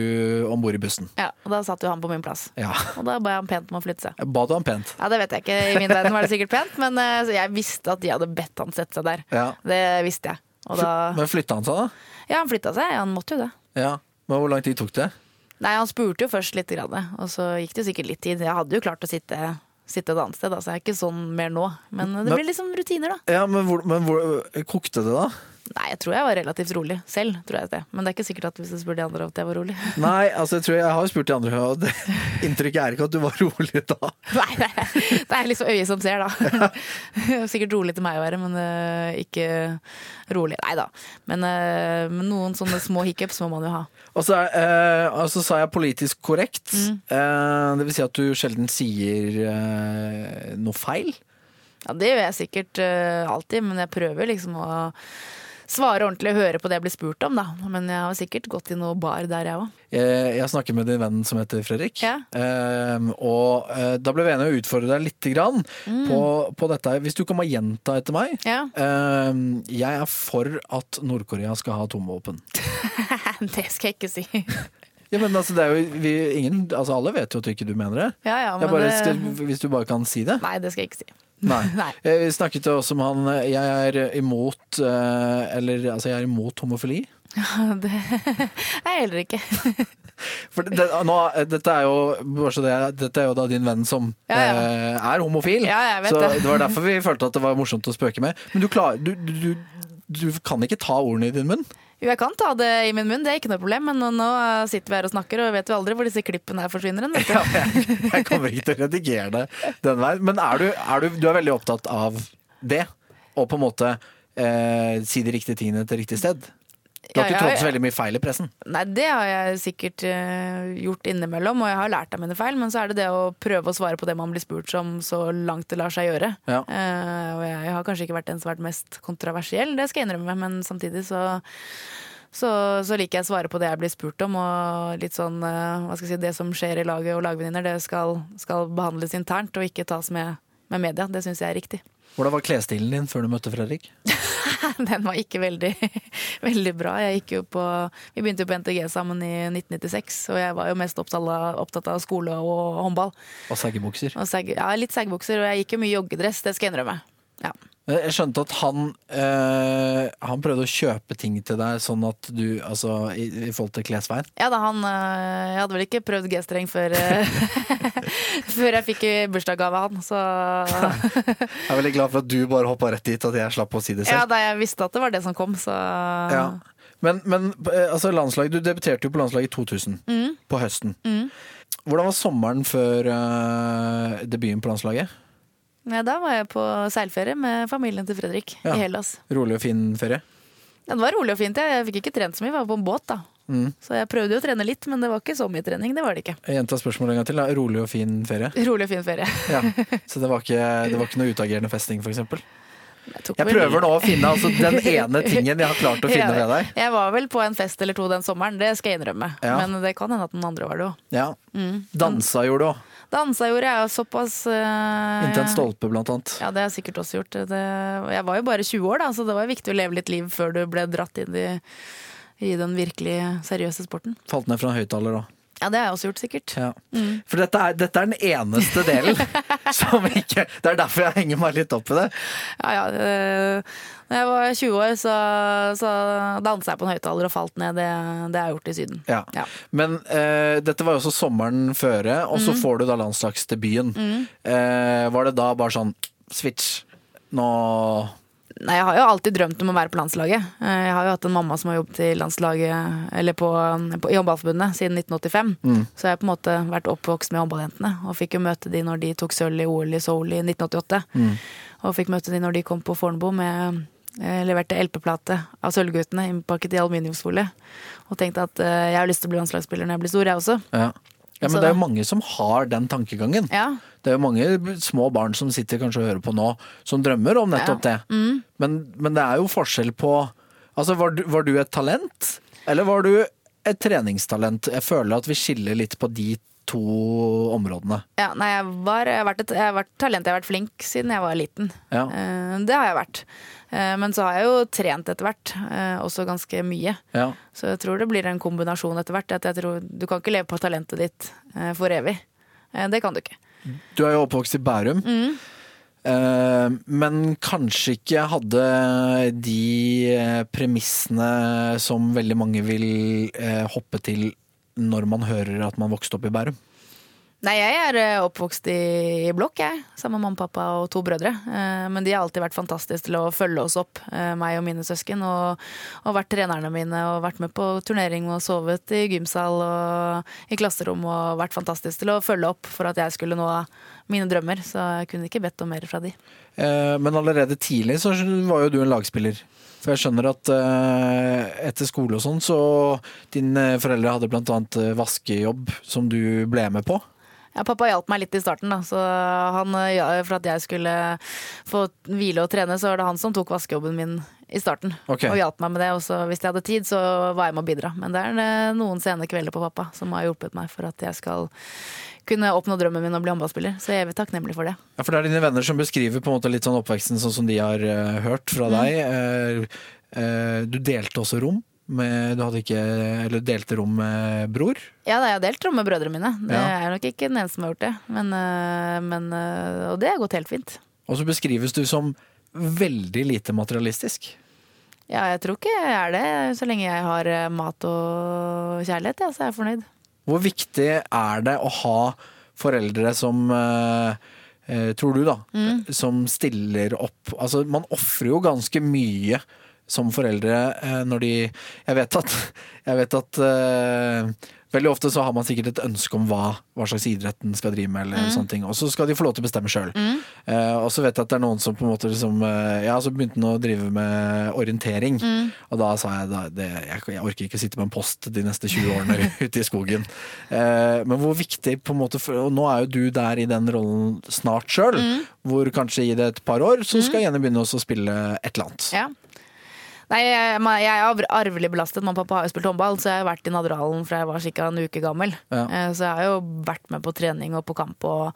Speaker 1: om bord i bussen.
Speaker 2: Ja, og Da satt jo han på min plass.
Speaker 1: Ja.
Speaker 2: Og da ba jeg han pent om å flytte seg.
Speaker 1: Ba du ham pent?
Speaker 2: Ja, Det vet jeg ikke. I min verden var det sikkert pent, men jeg visste at de hadde bedt han sette seg der.
Speaker 1: Ja.
Speaker 2: Det visste jeg. Og da,
Speaker 1: Men flytta han seg, da?
Speaker 2: ja, han flytta seg. Han måtte jo det.
Speaker 1: Ja. Men hvor lang tid tok det?
Speaker 2: Nei, han spurte jo først litt, grann, og så gikk det jo sikkert litt tid. Jeg hadde jo klart å sitte, sitte et annet sted, da, så jeg er ikke sånn mer nå. Men det
Speaker 1: Men-
Speaker 2: blir liksom rutiner, da.
Speaker 1: Ja, Men hvor, men hvor kokte det, da?
Speaker 2: Nei, jeg tror jeg var relativt rolig selv, tror jeg det. Men det er ikke sikkert at hvis du spør de andre at jeg var rolig.
Speaker 1: Nei, altså jeg tror jeg har spurt de andre, og det, inntrykket er ikke at du var rolig da.
Speaker 2: Nei, det er, det er liksom øyet som ser, da. Sikkert rolig til meg å være, men uh, ikke rolig. Nei da. Men, uh, men noen sånne små hiccups må man jo ha.
Speaker 1: Og så, uh, og så sa jeg politisk korrekt.
Speaker 2: Mm.
Speaker 1: Det vil si at du sjelden sier noe feil.
Speaker 2: Ja, det gjør jeg sikkert uh, alltid, men jeg prøver liksom å svare ordentlig og høre på det jeg blir spurt om, da. Men jeg har sikkert gått i noe bar der, jeg òg.
Speaker 1: Jeg, jeg snakker med din venn som heter Fredrik.
Speaker 2: Ja.
Speaker 1: Eh, og eh, da ble vi enige å utfordre deg litt grann på, på dette. Hvis du kan bare gjenta etter meg.
Speaker 2: Ja.
Speaker 1: Eh, jeg er for at Nord-Korea skal ha atomvåpen.
Speaker 2: det skal jeg ikke si.
Speaker 1: Ja, men altså, det er jo, vi, ingen, altså, alle vet jo at ikke du mener det.
Speaker 2: Ja, ja, men
Speaker 1: bare,
Speaker 2: det...
Speaker 1: skal, hvis du bare kan si det.
Speaker 2: Nei, det skal jeg ikke si.
Speaker 1: Nei.
Speaker 2: Nei.
Speaker 1: Eh, Vi snakket også om han eh, Jeg er imot eh, Eller altså, jeg er imot homofili.
Speaker 2: Det er jeg heller ikke.
Speaker 1: For det, nå, dette er jo bare så det, Dette er jo da din venn som
Speaker 2: Ja, ja.
Speaker 1: eh, er homofil.
Speaker 2: Ja,
Speaker 1: så
Speaker 2: det.
Speaker 1: det var derfor vi følte at det var morsomt å spøke med. Men du, klar, du, du, du, du kan ikke ta ordene i din munn.
Speaker 2: Jo, jeg kan ta det i min munn, det er ikke noe problem, men nå, sitter vi her og snakker, og vet jo aldri hvor disse klippene her forsvinner hen.
Speaker 1: Ja, jeg, jeg kommer ikke til å redigere det den veien. Men er du, er du, du er veldig opptatt av det? Og på en måte eh, si de riktige tingene til riktig sted? Du har
Speaker 2: Ja,
Speaker 1: ikke trådt så veldig mye feil i pressen?
Speaker 2: Nei, det har jeg sikkert uh, gjort innimellom, og jeg har lært av mine feil, men så er det det å prøve å svare på det man blir spurt om så langt det lar seg gjøre.
Speaker 1: Ja.
Speaker 2: Uh, og jeg har kanskje ikke vært den som har vært mest kontroversiell, det skal jeg innrømme, men samtidig så så, så liker jeg å svare på det jeg blir spurt om, og litt sånn eh, hva skal jeg si, det som skjer i laget og lagvenninner, det skal, skal behandles internt og ikke tas med, med media. Det syns jeg er riktig.
Speaker 1: Hvordan var klesstilen din før du møtte Fredrik?
Speaker 2: Den var ikke veldig, veldig bra. På, vi begynte jo på NTG sammen i 1996, og jeg var jo mest opptatt av, skole og håndball.
Speaker 1: Og saggebukser?
Speaker 2: Ja, litt seggebukser, og jeg gikk jo mye joggedress, det skal jeg innrømme. Ja.
Speaker 1: Jeg skjønte at han, øh, han prøvde å kjøpe ting til deg sånn at du Altså i, i forhold til klesveien.
Speaker 2: ja da, han øh, Jeg hadde vel ikke prøvd G-streng før, før jeg fikk bursdagsgave av han, så
Speaker 1: Jeg er veldig glad for at du bare hoppa rett dit, at jeg slapp å si det selv.
Speaker 2: Ja da, jeg visste at det var det som kom, så
Speaker 1: Ja. Men, men eh, altså landslag, du debuterte jo på landslaget i 2000,
Speaker 2: Mm.
Speaker 1: på høsten. Hvordan var sommeren før øh, debuten på landslaget?
Speaker 2: Ja, Da var jeg på seilferie med familien til Fredrik
Speaker 1: Ja.
Speaker 2: i Hellas.
Speaker 1: Rolig og fin ferie?
Speaker 2: Ja, det var rolig og fint. Jeg fikk ikke trent så mye, jeg var på en båt, da.
Speaker 1: Mm.
Speaker 2: Så jeg prøvde jo å trene litt, men det var ikke så mye trening. Det var det ikke.
Speaker 1: Jeg gjentar spørsmålet en gang til. Da. Rolig og fin ferie?
Speaker 2: Rolig og fin ferie.
Speaker 1: Ja. Så det var ikke, det var ikke noe utagerende festing, f.eks.?
Speaker 2: Jeg,
Speaker 1: Jeg
Speaker 2: vel-
Speaker 1: prøver nå å finne altså, den ene tingen jeg har klart å finne ved deg.
Speaker 2: Jeg var vel på en fest eller to den sommeren, det skal jeg innrømme.
Speaker 1: Ja.
Speaker 2: Men det kan hende at den andre var det òg.
Speaker 1: Ja.
Speaker 2: Mm.
Speaker 1: Dansa gjorde du òg.
Speaker 2: Dansa gjorde jeg såpass uh,
Speaker 1: Inntil en stolpe, blant annet.
Speaker 2: Ja, det har jeg sikkert også gjort. Det, jeg var jo bare 20 år, da, så det var viktig å leve litt liv før du ble dratt inn i, i den virkelig seriøse sporten.
Speaker 1: Falt ned fra en høyttaler òg.
Speaker 2: Ja, det har jeg også gjort, sikkert.
Speaker 1: Ja. For dette er, dette er den eneste delen som ikke Det er derfor jeg henger meg litt opp i det.
Speaker 2: Ja, ja. øh, Når jeg var 20 år, så, så dansa jeg på en høyttaler og falt ned. Det, det har jeg gjort i Syden.
Speaker 1: Ja.
Speaker 2: Ja.
Speaker 1: Men uh, dette var jo også sommeren føre, og
Speaker 2: Mm.
Speaker 1: så får du da landslagsdebuten. Eh, var det da bare sånn switch? Nå
Speaker 2: Nei, jeg har jo alltid drømt om å være på landslaget. Eh, Jeg har jo hatt en mamma som har jobbet i landslaget, eller på, på, i håndballforbundet siden 1985. Så jeg har på en måte vært oppvokst med håndballjentene, og fikk jo møte de når de tok sølv i OL i Seoul i 1988. Og fikk møte de når de kom på Fornebu med jeg leverte LP-plate av Sølvguttene innpakket i aluminiumsfolie. Og tenkte at eh, jeg har lyst til å bli landslagsspiller når jeg blir stor, jeg også.
Speaker 1: ja. Ja, men det er jo mange som har den tankegangen.
Speaker 2: Ja,
Speaker 1: Det er jo mange små barn som sitter kanskje og hører på nå, som drømmer om nettopp det. Men, men det er jo forskjell på Altså, var du, var du et talent, eller var du et treningstalent? Jeg føler at vi skiller litt på de to områdene.
Speaker 2: Ja, nei, jeg, var, jeg, har vært et, jeg har vært talent, jeg har vært flink siden jeg var liten.
Speaker 1: Ja.
Speaker 2: Eh, det har jeg vært. Eh, men så har jeg jo trent etter hvert, eh, også ganske mye.
Speaker 1: Ja.
Speaker 2: Så jeg tror det blir en kombinasjon etter hvert. At jeg tror, du kan ikke leve på talentet ditt for evig. Det kan du ikke.
Speaker 1: Du er jo oppvokst i Bærum. Mm. men kanskje ikke hadde de premissene som veldig mange vil hoppe til når man hører at man vokste opp i Bærum.
Speaker 2: Nei, jeg er eh, oppvokst i, blokk, jeg. Sammen med mamma, pappa og to brødre. Eh, men de har alltid vært fantastiske til å følge oss opp, eh, meg og mine søsken. Og, og vært trenerne mine og vært med på turnering og sovet i gymsal og i klasserom. Og vært fantastisk til å følge opp for at jeg skulle nå mine drømmer. Så jeg kunne ikke bedt om mer fra de.
Speaker 1: Men allerede tidlig så var jo du en lagspiller. For jeg skjønner at etter skole og sånn, så dine foreldre hadde eh, vaskejobb som du ble med på.
Speaker 2: Ja, pappa hjalp meg litt i starten, da. Så han, eh, ja, for at jeg skulle få hvile og trene, så var det han som tok vaskejobben min i starten.
Speaker 1: Okay.
Speaker 2: Og hjalp meg med det. Og så hvis jeg hadde tid, så var jeg med å bidra. Men det er eh, noen sene kvelder på pappa som har hjulpet meg for at jeg skal kunne oppnå drømmen min og bli håndballspiller. Så jeg er evig takknemlig for det.
Speaker 1: Ja, For det er dine venner som beskriver på en måte litt sånn oppveksten sånn som de har uh, hørt fra deg. Uh, uh, du delte også rom. Med, du hadde ikke, eller delte rom med bror.
Speaker 2: Ja, da, jeg har delt rom med brødrene mine. Det
Speaker 1: Ja.
Speaker 2: er nok ikke den eneste som har gjort det. Men, eh, men, eh, og det har gått helt fint.
Speaker 1: Og så beskrives du som veldig lite materialistisk.
Speaker 2: Ja, jeg tror ikke jeg er det. Så lenge jeg har eh, mat og kjærlighet, ja, så er jeg fornøyd.
Speaker 1: Hvor viktig er det å ha foreldre som Tror du, da. Som stiller opp. Altså, man ofrer jo ganske mye som foreldre eh, når de Jeg vet at, jeg vet at uh, Veldig ofte så har man sikkert et ønske om hva, hva slags idrett den skal drive med, eller sånne ting. Og så skal de få lov til å bestemme sjøl. og så vet jeg at det er noen som på en måte liksom uh, Ja, så begynte han å drive med orientering. Og da sa jeg da, det, jeg, jeg orker ikke sitte med en post de neste 20 årene ute i skogen. Uh, men hvor viktig på en måte for, Og nå er jo du der i den rollen snart sjøl, hvor kanskje i det et par år så skal Jenny begynne å spille et eller annet.
Speaker 2: Ja. Nei, jeg, jeg er arvelig belastet. Mamma og pappa har jo spilt håndball, så jeg har vært i Nadderhallen fra jeg var ca. en uke gammel.
Speaker 1: Ja.
Speaker 2: Eh, Så jeg har jo vært med på trening og på kamp og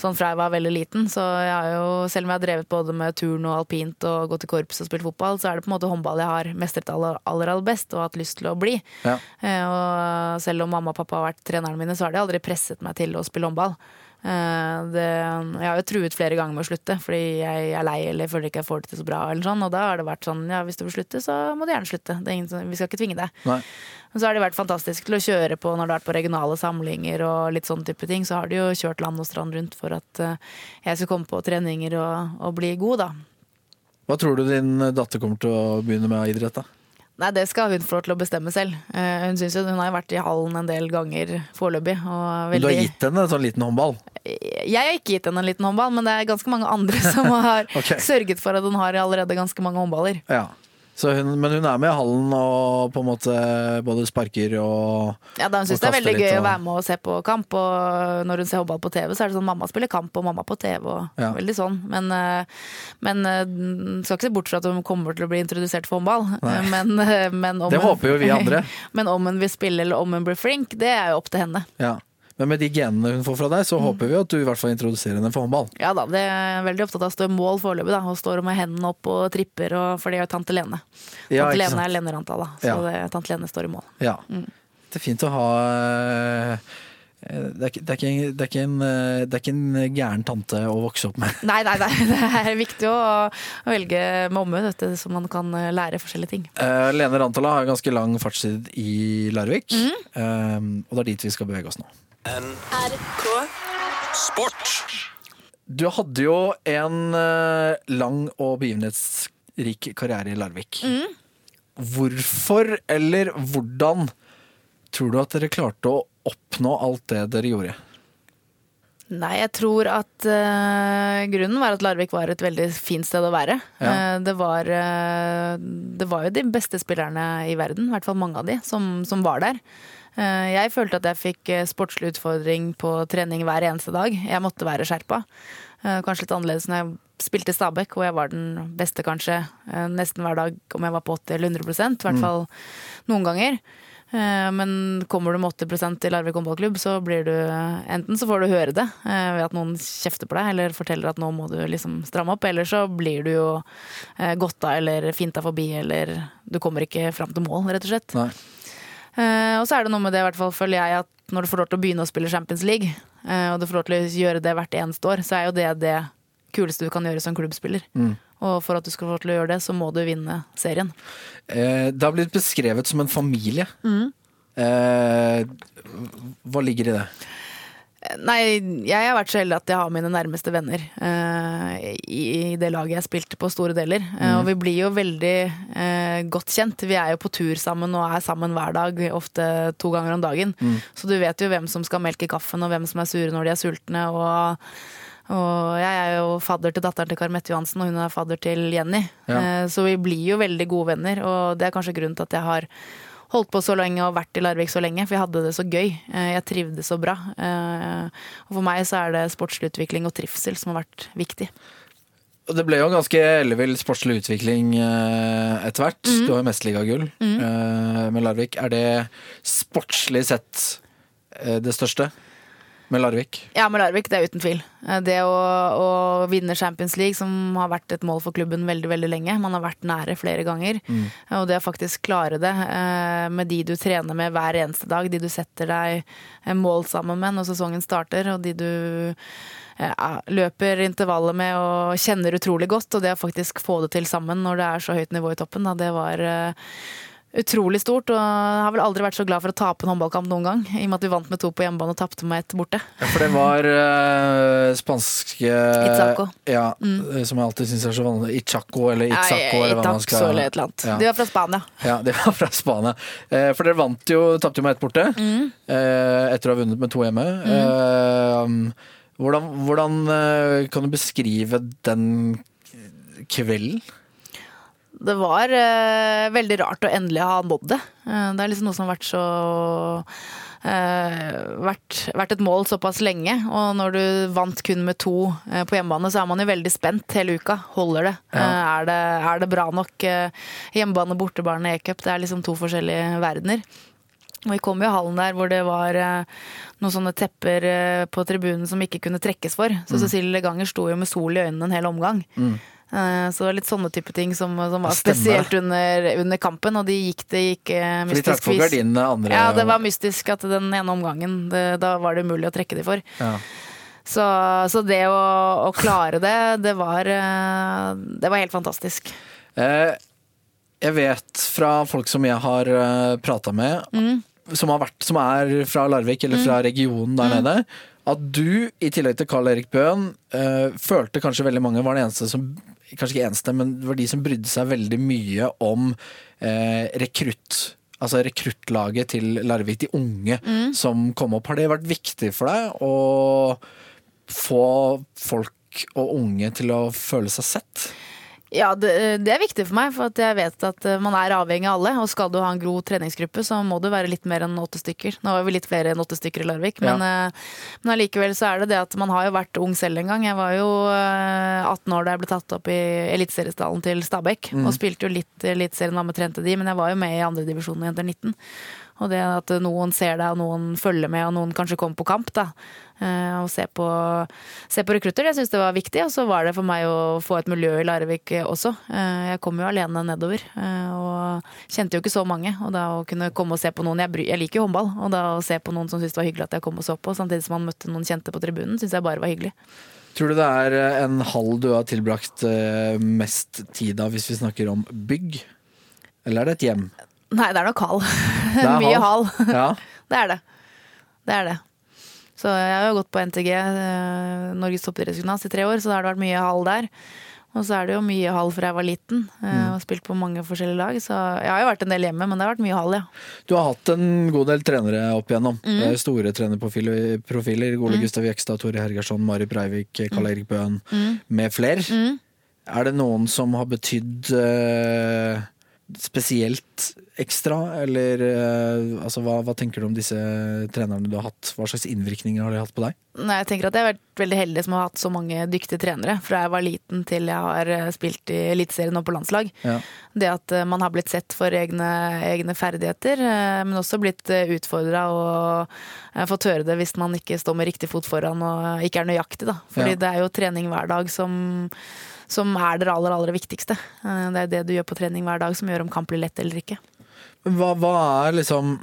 Speaker 2: sånn fra jeg var veldig liten. Så jeg har jo, selv om jeg har drevet både med turn og alpint og gått i korps og spilt fotball, så er det på en måte håndball jeg har mestret aller, aller, aller best og hatt lyst til å bli.
Speaker 1: Ja.
Speaker 2: Eh, Og selv om mamma og pappa har vært trenerne mine, så har de aldri presset meg til å spille håndball. Eh, Det, jeg har jo truet flere ganger med å slutte fordi jeg er lei eller føler ikke jeg får det til så bra. Eller sånn, og da har det vært sånn ja, hvis du vil slutte, så må du gjerne slutte. Det er ingen, som- vi skal ikke tvinge deg.
Speaker 1: Nei.
Speaker 2: Men så har de vært fantastisk til å kjøre på når du har vært på regionale samlinger og litt sånn type ting. Så har de jo kjørt land og strand rundt for at eh, jeg skal komme på treninger og, og bli god, da.
Speaker 1: Hva tror du din datter kommer til å begynne med av idrett? da?
Speaker 2: Nei, det skal hun få lov til å bestemme selv. Eh, hun synes jo hun har jo vært i hallen en del ganger foreløpig. og
Speaker 1: Men Du har gitt henne en sånn liten håndball?
Speaker 2: Jeg har ikke gitt henne en liten håndball, men det er ganske mange andre som har
Speaker 1: okay.
Speaker 2: sørget for at hun har allerede ganske mange håndballer.
Speaker 1: Ja. Så hun, men hun er med i hallen og på en måte både sparker og
Speaker 2: Ja, da Hun syns det er veldig gøy
Speaker 1: og-
Speaker 2: å være med og se på kamp. Og når hun ser håndball på TV, så er det sånn mamma spiller kamp og mamma på TV. og
Speaker 1: Ja.
Speaker 2: veldig sånn. Men, eh, men eh, skal ikke se bort fra at hun kommer til å bli introdusert for håndball. Men, eh, men om
Speaker 1: Det håper jo vi andre.
Speaker 2: men om hun vil spille eller om hun blir flink, det er jo opp til henne.
Speaker 1: Ja. Men med de genene hun får fra deg, så
Speaker 2: Mm.
Speaker 1: håper vi at du i hvert fall introduserer henne for håndball.
Speaker 2: Ja da, det er veldig opptatt av å stå i mål foreløpig, da. Og står med hendene opp og tripper, og, for det gjør tante Lene.
Speaker 1: Ja,
Speaker 2: tante Lene er Lene Rantala, så
Speaker 1: Ja.
Speaker 2: det, tante Lene står i mål.
Speaker 1: Ja.
Speaker 2: Mm.
Speaker 1: Det er fint å ha eh, det er, ikke, det, er ikke, det, er ikke en, eh, det er ikke en gæren tante å vokse opp med.
Speaker 2: Nei, nei, nei, det er viktig å, å velge med omhu, så man kan eh, lære forskjellige ting.
Speaker 1: Uh, Lene Rantala har ganske lang fartstid i Larvik, eh, og det er dit vi skal bevege oss nå.
Speaker 3: NRK Sport.
Speaker 1: Du hadde jo en eh, lang og begivenhetsrik karriere i Larvik. Hvorfor eller hvordan tror du at dere klarte å oppnå alt det dere gjorde?
Speaker 2: Nei, jeg tror at eh, grunnen var at Larvik var et veldig fint sted å være.
Speaker 1: Ja.
Speaker 2: Eh, det, var, eh, det var jo de beste spillerne i verden, i hvert fall mange av de, som, som var der. Eh, jeg følte at jeg fikk eh, sportslig utfordring på trening hver eneste dag. Jeg måtte være skjerpa. Eh, kanskje litt annerledes når jeg spilte i Stabæk, hvor jeg var den beste kanskje nesten hver dag om jeg var på 80 eller 100% i hvert fall noen ganger. Men kommer du med 80% i Larvik håndballklubb, så blir du Enten så får du høre det ved at noen kjefter på deg eller forteller at nå må du liksom stramme opp, eller så blir du jo godta eller finta forbi, eller du kommer ikke fram til mål, rett og slett.
Speaker 1: Nei.
Speaker 2: Eh, og så er det noe med det, i hvert fall føler jeg, at når du får lov til å begynne å spille Champions League, eh, og du får lov til å gjøre det hvert eneste år, så er jo det det kuleste du kan gjøre som klubbspiller. Og for at du skal få til å gjøre det, så må du vinne serien.
Speaker 1: Eh, det har blitt beskrevet som en familie. Mm. hva ligger i det?
Speaker 2: Nei, jeg har vært så heldig at jeg har mine nærmeste venner uh, i, i det laget jeg spilte på store deler. Eh, og vi blir jo veldig uh, godt kjent. Vi er jo på tur sammen og er sammen hver dag, ofte to ganger om dagen. Så du vet jo hvem som skal melke kaffen og hvem som er sure når de er sultne. og og jeg er jo fadder til datteren til Karmette Johansen, og hun er fadder til Jenny.
Speaker 1: Ja.
Speaker 2: Så vi blir jo veldig gode venner, og det er kanskje grunnen til at jeg har holdt på så lenge og vært i Larvik så lenge, for jeg hadde det så gøy. Eh, Jeg trivdes så bra. Eh, Og for meg så er det sportslig utvikling og trivsel som har vært viktig.
Speaker 1: Og Det ble jo en ganske ellevill sportslig utvikling eh, etter hvert. Du har jo mesterligagull mm. med Larvik. Er det sportslig sett det største med Larvik?
Speaker 2: Ja, med Larvik, det er uten tvil. Eh, Det å, å vinne Champions League, som har vært et mål for klubben veldig veldig lenge. Man har vært nære flere ganger. Og det å faktisk klare det eh, med de du trener med hver eneste dag, de du setter deg eh, mål sammen med når sesongen starter, og de du ja, løper intervallet med og kjenner utrolig godt. Og det å faktisk få det til sammen når det er så høyt nivå i toppen, da, det var utrolig stort. Og jeg har vel aldri vært så glad for å tape en håndballkamp noen gang. I og med at vi vant med to på hjemmebane og tapte med ett borte.
Speaker 1: Ja, for det var uh, spanske
Speaker 2: Itzaco.
Speaker 1: Ja, mm. Som jeg alltid syns er så vanlig. Ichaco eller Itzaco. eller hva man
Speaker 2: Itzaco
Speaker 1: skal
Speaker 2: eller et eller annet.
Speaker 1: Ja.
Speaker 2: De var fra Spania.
Speaker 1: Ja, det var fra Spania. Uh, for dere vant jo, tapte jo med ett borte. Eh, etter å ha vunnet med to hjemme. Eh, hvordan hvordan kan du beskrive den kvelden?
Speaker 2: Det var eh, veldig rart å endelig ha nådd det. Eh, det er liksom noe som har vært så eh, vært, vært et mål såpass lenge. Og når du vant kun med to eh, på hjemmebane, så er man jo veldig spent hele uka. Holder det?
Speaker 1: Ja.
Speaker 2: Eh, er det, er det bra nok? Eh, hjemmebane, bortebane, e-cup. Det er liksom to forskjellige verdener. Og vi kom jo i hallen der hvor det var noen sånne tepper på tribunen som ikke kunne trekkes for. Så
Speaker 1: Mm.
Speaker 2: Cecilie Leganger sto jo med sol i øynene en hel omgang. Eh, Så det var litt sånne type ting som, som var
Speaker 1: stemmer
Speaker 2: spesielt under, under kampen, og de gikk det gikk eh, mystisk vis.
Speaker 1: gardinene andre
Speaker 2: Ja, det var mystisk at den ene omgangen, det, da var det umulig å trekke de for.
Speaker 1: Ja.
Speaker 2: Så, så det å, å klare det, det var, eh, det var helt fantastisk.
Speaker 1: Eh, jeg vet fra folk som jeg har prata med, som, har vært, som er fra Larvik eller fra regionen der nede, at du, i tillegg til Carl Erik Bøhn, eh, følte kanskje veldig mange var den eneste som Kanskje ikke eneste, men det var de som brydde seg veldig mye om eh, rekrutt. Altså rekruttlaget til Larvik, de unge som kom opp. Har det vært viktig for deg å få folk og unge til å føle seg sett?
Speaker 2: Ja, det, det er viktig for meg, for at jeg vet at eh, man er avhengig av alle. Og skal du ha en god treningsgruppe, så må du være litt mer enn åtte stykker. Nå var vi litt flere enn åtte stykker i Larvik, men, eh, men allikevel så er det det at man har jo vært ung selv en gang. Jeg var jo eh, 18 år da jeg ble tatt opp i eliteseriestallen til Stabæk, og spilte jo litt Eliteserien, var med trente de, men jeg var jo med i andredivisjonen i Jenter 19. Og det at noen ser deg, og noen følger med, og noen kanskje kommer på kamp. da. Eh, Og se på, se på rekrutter, det syns jeg var viktig. Og så var det for meg å få et miljø i Larvik også. Eh, Jeg kom jo alene nedover, eh, og kjente jo ikke så mange. Og da å kunne komme og se på noen Jeg, bry, jeg liker jo håndball, og da å se på noen som syntes det var hyggelig at jeg kom og så på, samtidig som man møtte noen kjente på tribunen, syns jeg bare var hyggelig.
Speaker 1: Tror du det er en hall du har tilbrakt mest tid av hvis vi snakker om bygg? Eller er det et hjem?
Speaker 2: Nei, det er nok
Speaker 1: hal.
Speaker 2: Mye hal.
Speaker 1: Ja.
Speaker 2: Det er det. Det er det. Så jeg har jo gått på NTG, eh, Norges toppidrettsgymnas, i tre år, så da har det vært mye hall der. Og så er det jo mye hall fra jeg var liten, mm. og spilt på mange forskjellige lag. Så jeg har jo vært en del hjemme, men det har vært mye hall, ja.
Speaker 1: Du har hatt en god del trenere opp igjennom. Eh, Store trenerprofiler. Gole mm. Gustav Jekstad, Tore Hergersson, Mari Breivik, Karl Erik Bøhn med flere. Er det noen som har betydd eh, spesielt ekstra, eller uh, altså, hva, hva tenker du om disse trenerne du har hatt? Hva slags innvirkninger har de hatt på deg?
Speaker 2: Nei, jeg tenker at jeg har vært veldig heldig som har hatt så mange dyktige trenere. Fra jeg var liten til jeg har eh, spilt i Eliteserien og på landslag.
Speaker 1: Ja.
Speaker 2: Det at eh, man har blitt sett for egne, egne ferdigheter, men også blitt utfordra og fått høre det hvis man ikke står med riktig fot foran og ikke er nøyaktig. Da. Fordi
Speaker 1: Ja.
Speaker 2: det er jo trening hver dag som, som er det aller, aller viktigste. Eh, Det er det du gjør på trening hver dag som gjør om kamp blir lett eller ikke.
Speaker 1: Hva, hva er liksom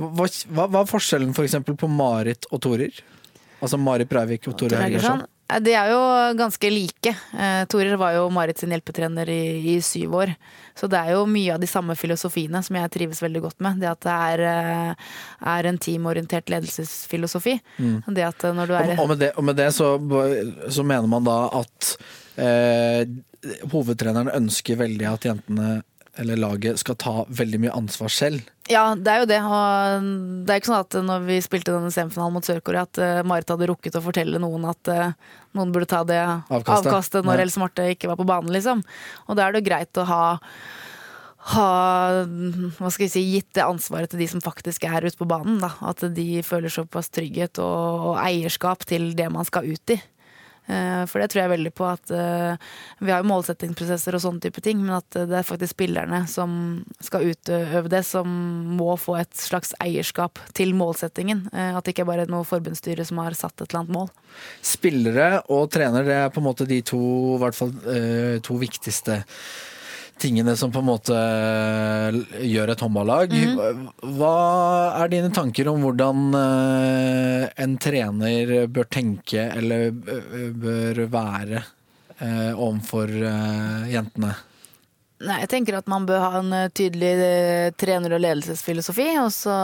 Speaker 1: hva, hva, hva er forskjellen for eksempel på Marit og Torer? Altså Marit Breivik og Tore Hergersson?
Speaker 2: Eh, De er jo ganske like. Eh, Torer var jo Marit sin hjelpetrener i, i syv år. Så det er jo mye av de samme filosofiene som jeg trives veldig godt med. Det at det er, eh, er en teamorientert ledelsesfilosofi. Det at når du er
Speaker 1: Og, og med det, og med det så, så mener man da at eh, hovedtreneren ønsker veldig at jentene eller laget skal ta veldig mye ansvar selv.
Speaker 2: Ja, det er jo det. Og det er ikke sånn at når vi spilte denne semifinalen mot Sør-Korea, at eh, Marit hadde rukket å fortelle noen at eh, noen burde ta det
Speaker 1: Avkastet.
Speaker 2: avkastet, når Else Marte ikke var på banen, liksom. Og da er det jo greit å ha ha hva skal jeg si, gitt det ansvaret til de som faktisk er ute på banen. Da. At de føler såpass trygghet og, og eierskap til det man skal ut i. Eh, For det tror jeg veldig på at eh, Vi har jo målsettingsprosesser og sånne type ting, men at eh, det er faktisk spillerne som skal utøve det, som må få et slags eierskap til målsettingen. At det ikke bare er noe forbundsstyre som har satt et eller annet mål.
Speaker 1: Spillere og trener, det er på en måte de to, hvert fall, to viktigste tingene som på en måte eh, gjør et håndballag. Hva er dine tanker om hvordan eh, en trener bør tenke eller eh, bør være overfor jentene?
Speaker 2: Nei, jeg tenker at man bør ha en eh, tydelig eh, trener- og ledelsesfilosofi, og så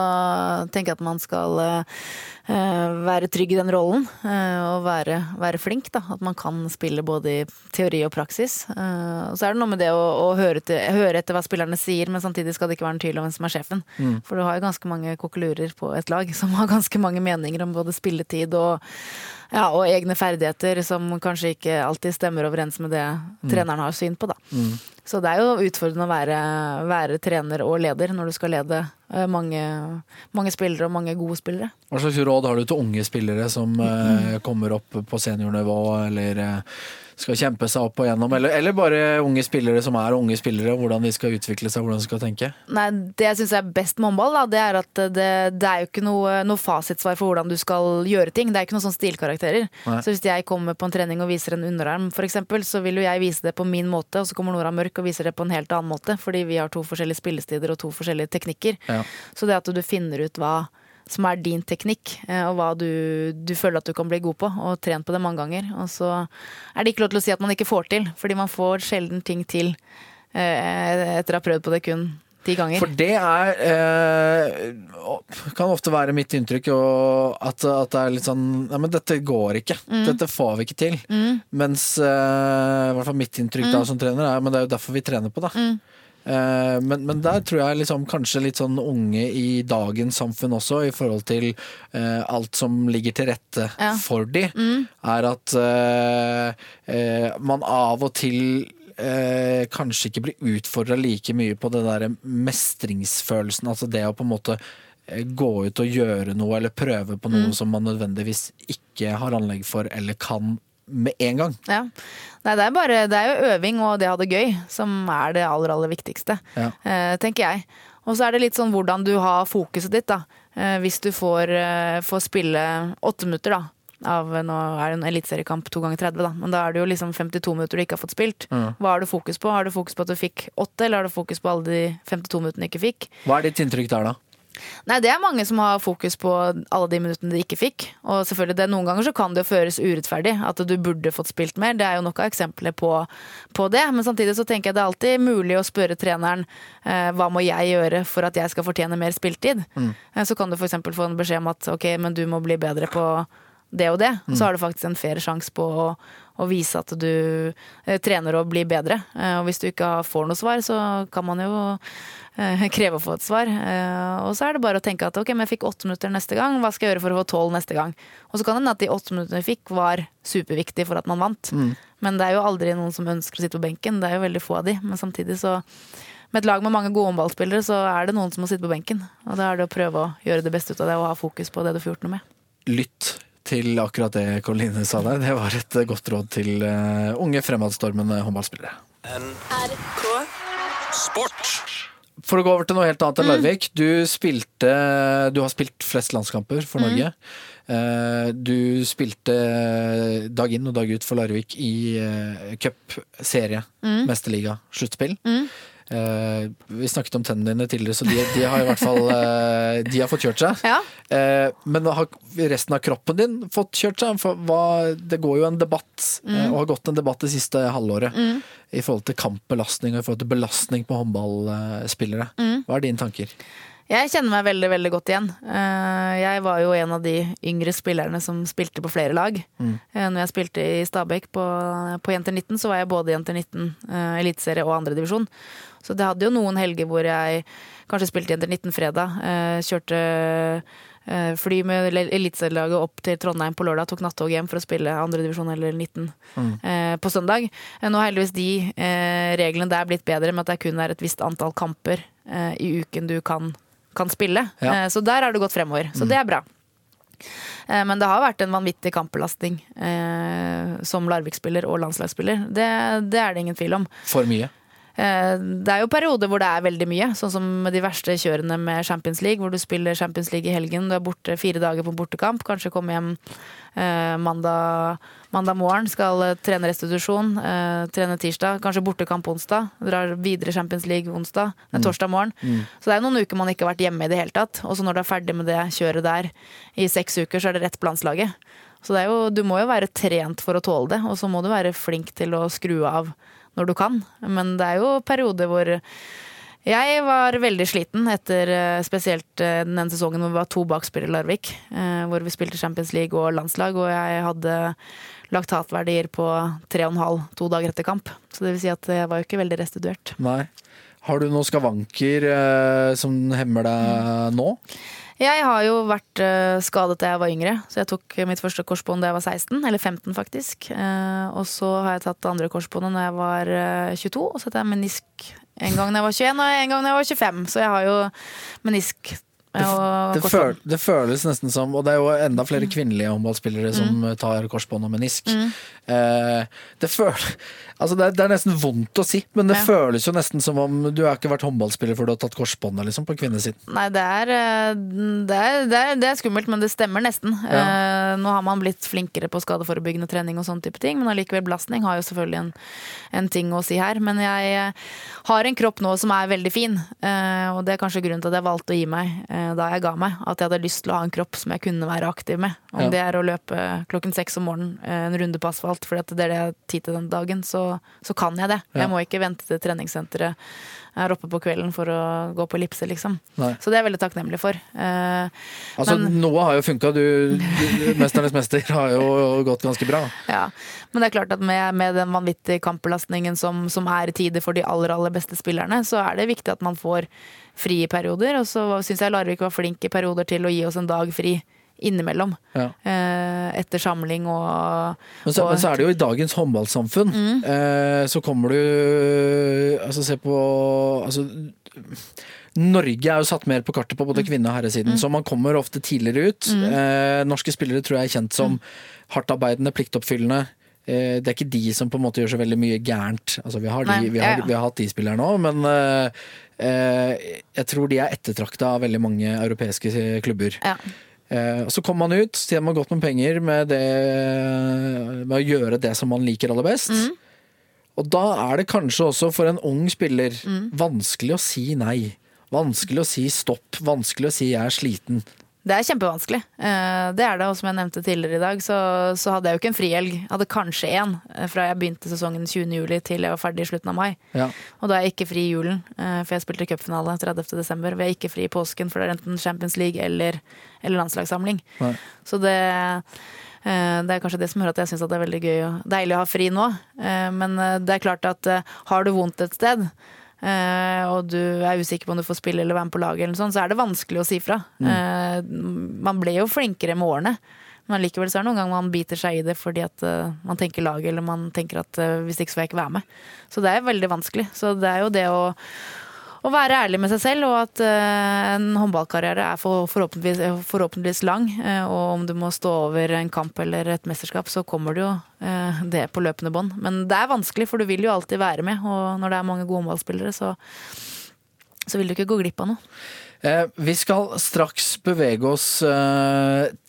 Speaker 2: tenker jeg at man skal eh, være trygg i den rollen, og være, være flink, da. At man kan spille både i teori og praksis. Og så er det noe med det å, å høre, til, høre etter hva spillerne sier, men samtidig skal det ikke være en tvil om hvem som er sjefen. For du har jo ganske mange kokkelurer på et lag som har ganske mange meninger om både spilletid og ja, og egne ferdigheter som kanskje ikke alltid stemmer overens med det treneren har syn på, da. Så det er jo utfordrende å være, være trener og leder når du skal lede eh, mange, mange spillere og mange gode spillere.
Speaker 1: Hva slags råd har du til unge spillere som mm. kommer opp på seniornivå, eller eh, skal kjempe seg opp og gjennom, eller, eller bare unge spillere som er unge spillere, hvordan de skal utvikle seg, hvordan de skal tenke?
Speaker 2: Nei, Det jeg syns er best med håndball, da, det er at det, det er jo ikke noe, noe fasitsvar for hvordan du skal gjøre ting. Det er ikke noen sånn stilkarakterer.
Speaker 1: Nei.
Speaker 2: Så hvis jeg kommer på en trening og viser en underarm, eksempel, så vil jo jeg vise det på min måte, og så kommer Nora Mørk og viser det på en helt annen måte, fordi vi har to forskjellige spillestider og to forskjellige teknikker.
Speaker 1: Ja.
Speaker 2: Så det at du finner ut hva som er din teknikk, eh, og hva du, du føler at du kan bli god på, og trent på det mange ganger. Og så er det ikke lov til å si at man ikke får til, fordi man får sjelden ting til eh, etter å ha prøvd på det kun ti ganger.
Speaker 1: For det er eh, Kan ofte være mitt inntrykk og at, at det er litt sånn Nei, men dette går ikke. Dette får vi ikke til. Mens eh, i hvert fall mitt inntrykk da som trener er Men det er jo derfor vi trener på det. Eh, men, men der tror jeg liksom kanskje litt sånn unge i dagens samfunn også, i forhold til eh, alt som ligger til rette
Speaker 2: Ja.
Speaker 1: for de, er at eh, eh, man av og til eh, kanskje ikke blir utfordra like mye på det der mestringsfølelsen. Altså det å på en måte eh, gå ut og gjøre noe, eller prøve på noe som man nødvendigvis ikke har anlegg for eller kan med en gang.
Speaker 2: Ja. Nei, det er, bare, det er jo øving og det å ha det gøy som er det aller, aller viktigste,
Speaker 1: Ja.
Speaker 2: eh, tenker jeg. Og så er det litt sånn hvordan du har fokuset ditt, da. Eh, hvis du får, eh, får spille åtte minutter, da. Av, nå er det en eliteseriekamp to ganger 30, da. men da er det jo liksom 52 minutter du ikke har fått spilt. Hva har du fokus på? Har du fokus på at du fikk åtte, eller har du fokus på alle de 52 minuttene du ikke fikk?
Speaker 1: Hva er ditt inntrykk der, da?
Speaker 2: Nei, det er mange som har fokus på alle de minuttene de ikke fikk. Og selvfølgelig, det, noen ganger så kan det jo føres urettferdig, at du burde fått spilt mer. Det er jo nok av eksempler på, på det. Men samtidig så tenker jeg det er alltid mulig å spørre treneren eh, hva må jeg gjøre for at jeg skal fortjene mer spiltid. Eh, så kan du f.eks. få en beskjed om at ok, men du må bli bedre på det og det. Så har du faktisk en fair sjanse på å, å vise at du eh, trener og blir bedre. Eh, og hvis du ikke får noe svar, så kan man jo eh, kreve å få et svar. Eh, og så er det bare å tenke at ok, men jeg fikk åtte minutter neste gang, hva skal jeg gjøre for å få tolv neste gang? Og så kan det hende at de åtte minuttene jeg fikk var superviktige for at man vant. Men det er jo aldri noen som ønsker å sitte på benken, det er jo veldig få av de. Men samtidig så med et lag med mange gode håndballspillere, så er det noen som må sitte på benken. Og da er det å prøve å gjøre det beste ut av det og ha fokus på det du får gjort noe med.
Speaker 1: Lytt til akkurat det Karoline sa der. Det var et godt råd til eh, unge fremadstormende håndballspillere.
Speaker 3: NRK Sport.
Speaker 1: For å gå over til noe helt annet enn Larvik. Du spilte Du har spilt flest landskamper for Norge. Mm. Du spilte dag inn og dag ut for Larvik i eh, mm. mesterliga, sluttspill. Eh, vi snakket om tennene dine tidligere, så de, de har i hvert fall uh, De har fått kjørt seg.
Speaker 2: Ja.
Speaker 1: Uh, men har resten av kroppen din fått kjørt seg? For hva, det går jo en debatt, mm. og har gått en debatt det siste halvåret, i forhold til kampbelastning og i forhold til belastning på håndballspillere. Hva er dine tanker?
Speaker 2: Jeg kjenner meg veldig veldig godt igjen. Eh, Jeg var jo en av de yngre spillerne som spilte på flere lag. Mm. Når jeg spilte i Stabæk på, på Jenter 19, så var jeg både Jenter 19, eh, eliteserie og andredivisjon. Så det hadde jo noen helger hvor jeg kanskje spilte Jenter 19 fredag. eh, Kjørte eh, fly med eliteserielaget opp til Trondheim på lørdag, tok nattog hjem for å spille andredivisjon eller 19 eh, på søndag. Eh, Nå har heldigvis de eh, reglene der blitt bedre med at det kun er et visst antall kamper eh, i uken du kan, kan spille.
Speaker 1: Ja.
Speaker 2: Eh, Så der har det gått fremover. Så det er bra. Eh, Men det har vært en vanvittig kampbelastning eh, som Larvik-spiller og landslagsspiller. Det, det er det ingen tvil om.
Speaker 1: For mye?
Speaker 2: Eh, Det er jo perioder hvor det er veldig mye, sånn som de verste kjørene med Champions League, hvor du spiller Champions League i helgen, du er borte fire dager på bortekamp, kanskje kommer hjem eh, mandag, mandag morgen, skal eh, trene restitusjon, trene tirsdag, kanskje bortekamp onsdag, drar videre Champions League onsdag, nei, torsdag morgen. Så det er noen uker man ikke har vært hjemme i det hele tatt, og så når du er ferdig med det kjøret der i seks uker, så er det rett på landslaget. Så det jo, du må jo være trent for å tåle det, og så må du være flink til å skru av når du kan. Men det er jo perioder hvor jeg var veldig sliten etter eh, spesielt eh, den ene sesongen hvor vi var to bakspillere i Larvik. eh, Hvor vi spilte Champions League og landslag, og jeg hadde laktatverdier på 3,5 to dager etter kamp. Så det vil si at jeg var jo ikke veldig restituert.
Speaker 1: Nei. Har du noen skavanker eh, som hemmer deg nå?
Speaker 2: Jeg har jo vært eh, skadet da jeg var yngre, så jeg tok mitt første korsbånd da jeg var 16, eller 15 faktisk. Eh, og så har jeg tatt det andre korsbåndet da jeg var eh, 22, og så hadde jeg menisk en gang da jeg var 21 og en gang da jeg var 25. Så jeg har jo menisk
Speaker 1: Det, det, føl, det føles nesten som Og det er jo enda flere
Speaker 2: Mm.
Speaker 1: kvinnelige håndballspillere som tar korsbånd og menisk. Eh, det, føl, altså det, er, det er nesten vondt å si, men det
Speaker 2: Ja.
Speaker 1: føles jo nesten som om du har ikke vært håndballspiller før du har tatt korsbåndet liksom, på kvinnesiden.
Speaker 2: Nei, det er, eh, det, er, det, er, det er skummelt, men det stemmer nesten. Eh, nå har man blitt flinkere på skadeforebyggende trening og sånne type ting, men allikevel belastning har jo selvfølgelig en, en ting å si her. Men jeg eh, har en kropp nå som er veldig fin, eh, og det er kanskje grunnen til at jeg valgte å gi meg eh, da jeg ga meg. At jeg hadde lyst til å ha en kropp som jeg kunne være aktiv med. Om
Speaker 1: Ja.
Speaker 2: det er å løpe klokken seks om morgenen en runde på asfalt for det er det jeg har tid til den dagen, så, så kan jeg det.
Speaker 1: Ja.
Speaker 2: Jeg må ikke vente til treningssenteret er oppe på kvelden for å gå på ellipse, liksom.
Speaker 1: Nei.
Speaker 2: Så det er jeg veldig takknemlig for. Eh,
Speaker 1: Altså,
Speaker 2: Men-
Speaker 1: Noe har jo funka. Du, du, 'Mesternes mester' har jo gått ganske bra.
Speaker 2: ja. Men det er klart at med, med den vanvittige kampbelastningen som, som er i tider for de aller aller beste spillerne, så er det viktig at man får fri i perioder. Og så syns jeg Larvik var flink i perioder til å gi oss en dag fri innimellom.
Speaker 1: Ja.
Speaker 2: Eh, etter samling og
Speaker 1: Men så,
Speaker 2: og-
Speaker 1: men så er det jo i dagens håndballsamfunn,
Speaker 2: Mm.
Speaker 1: eh, så kommer du Altså, se på altså, Norge er jo satt mer på kartet på
Speaker 2: Mm.
Speaker 1: både kvinne- og herresiden, så man kommer ofte tidligere ut. Eh, norske spillere tror jeg er kjent som hardtarbeidende, pliktoppfyllende. eh, det er ikke de som på en måte gjør så veldig mye gærent. Altså, vi, har de, vi, har, vi har hatt de spillerne òg, men eh, eh, jeg tror de er ettertrakta av veldig mange europeiske klubber.
Speaker 2: Ja.
Speaker 1: Eh, så kommer man ut, tjener man godt med penger med, det, med å gjøre det som man liker aller best.
Speaker 2: Mm.
Speaker 1: Og da er det kanskje også for en ung spiller
Speaker 2: Mm.
Speaker 1: vanskelig å si nei. Vanskelig å si stopp. Vanskelig å si jeg er sliten.
Speaker 2: Det er kjempevanskelig. Eh, Det er det, og som jeg nevnte tidligere i dag, så, så hadde jeg jo ikke en frihelg. Hadde kanskje én fra jeg begynte sesongen 20. juli til jeg var ferdig i slutten av mai.
Speaker 1: Ja.
Speaker 2: Og da er jeg ikke fri i julen, eh, for jeg spilte cupfinale 30. desember. Vi er ikke fri i påsken, for det er enten Champions League eller, eller landslagssamling.
Speaker 1: Nei.
Speaker 2: Så det, eh, det er kanskje det som gjør at jeg syns det er veldig gøy og deilig å ha fri nå. Eh, Men eh, det er klart at eh, har du vondt et sted, eh, og du er usikker på om du får spille eller være med på laget, eller sånt, så er det vanskelig å si fra. Eh, Man ble jo flinkere med årene. Men likevel så er det noen ganger man biter seg i det fordi at eh, man tenker laget, eller man tenker at eh, hvis ikke så får jeg ikke være med. Så det er veldig vanskelig. Så det er jo det å, å være ærlig med seg selv, og at eh, en håndballkarriere er for, forhåpentligvis, forhåpentligvis lang. eh, og om du må stå over en kamp eller et mesterskap, så kommer det jo eh, det på løpende bånd. Men det er vanskelig, for du vil jo alltid være med. Og når det er mange gode håndballspillere, så, så vil du ikke gå glipp av noe.
Speaker 1: Eh, vi skal straks bevege oss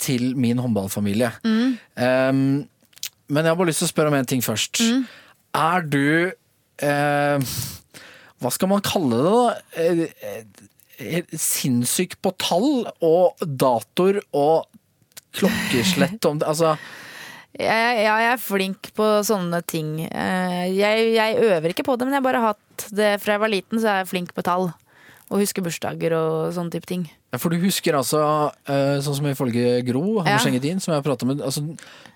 Speaker 1: til min håndballfamilie.
Speaker 2: Mm.
Speaker 1: Men jeg har bare lyst til å spørre om en ting først.
Speaker 2: Mm.
Speaker 1: Er du eh, Hva skal man kalle det, da? Eh, eh, sinnssyk på tall og datoer og klokkeslett om det Altså
Speaker 2: Jeg, ja, jeg er flink på sånne ting. Eh, Jeg, jeg øver ikke på det, men jeg har bare hatt det fra jeg var liten, så er jeg flink på tall. Og husker bursdager og sånne type ting.
Speaker 1: Ja, For du husker altså, eh, sånn som ifølge Gro
Speaker 2: Ja.
Speaker 1: Hammerseng-Edin, som jeg pratet med altså,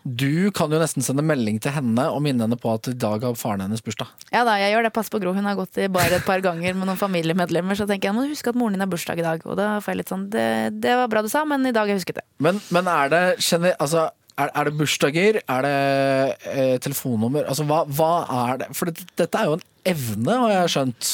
Speaker 1: Du kan jo nesten sende melding til henne og minne henne på at i dag har faren hennes bursdag.
Speaker 2: Ja da, jeg gjør det. Pass på Gro. Hun har gått i bar et par ganger med noen familiemedlemmer. Så tenker jeg må du huske at moren din har bursdag i dag. Og da får jeg litt sånn det, det var bra du sa, men i dag har jeg husket det.
Speaker 1: Men, men er det kjenner, altså, er, er det bursdager? Er det eh, telefonnummer? Altså, hva, hva er det? For det, dette er jo en evne, har jeg skjønt.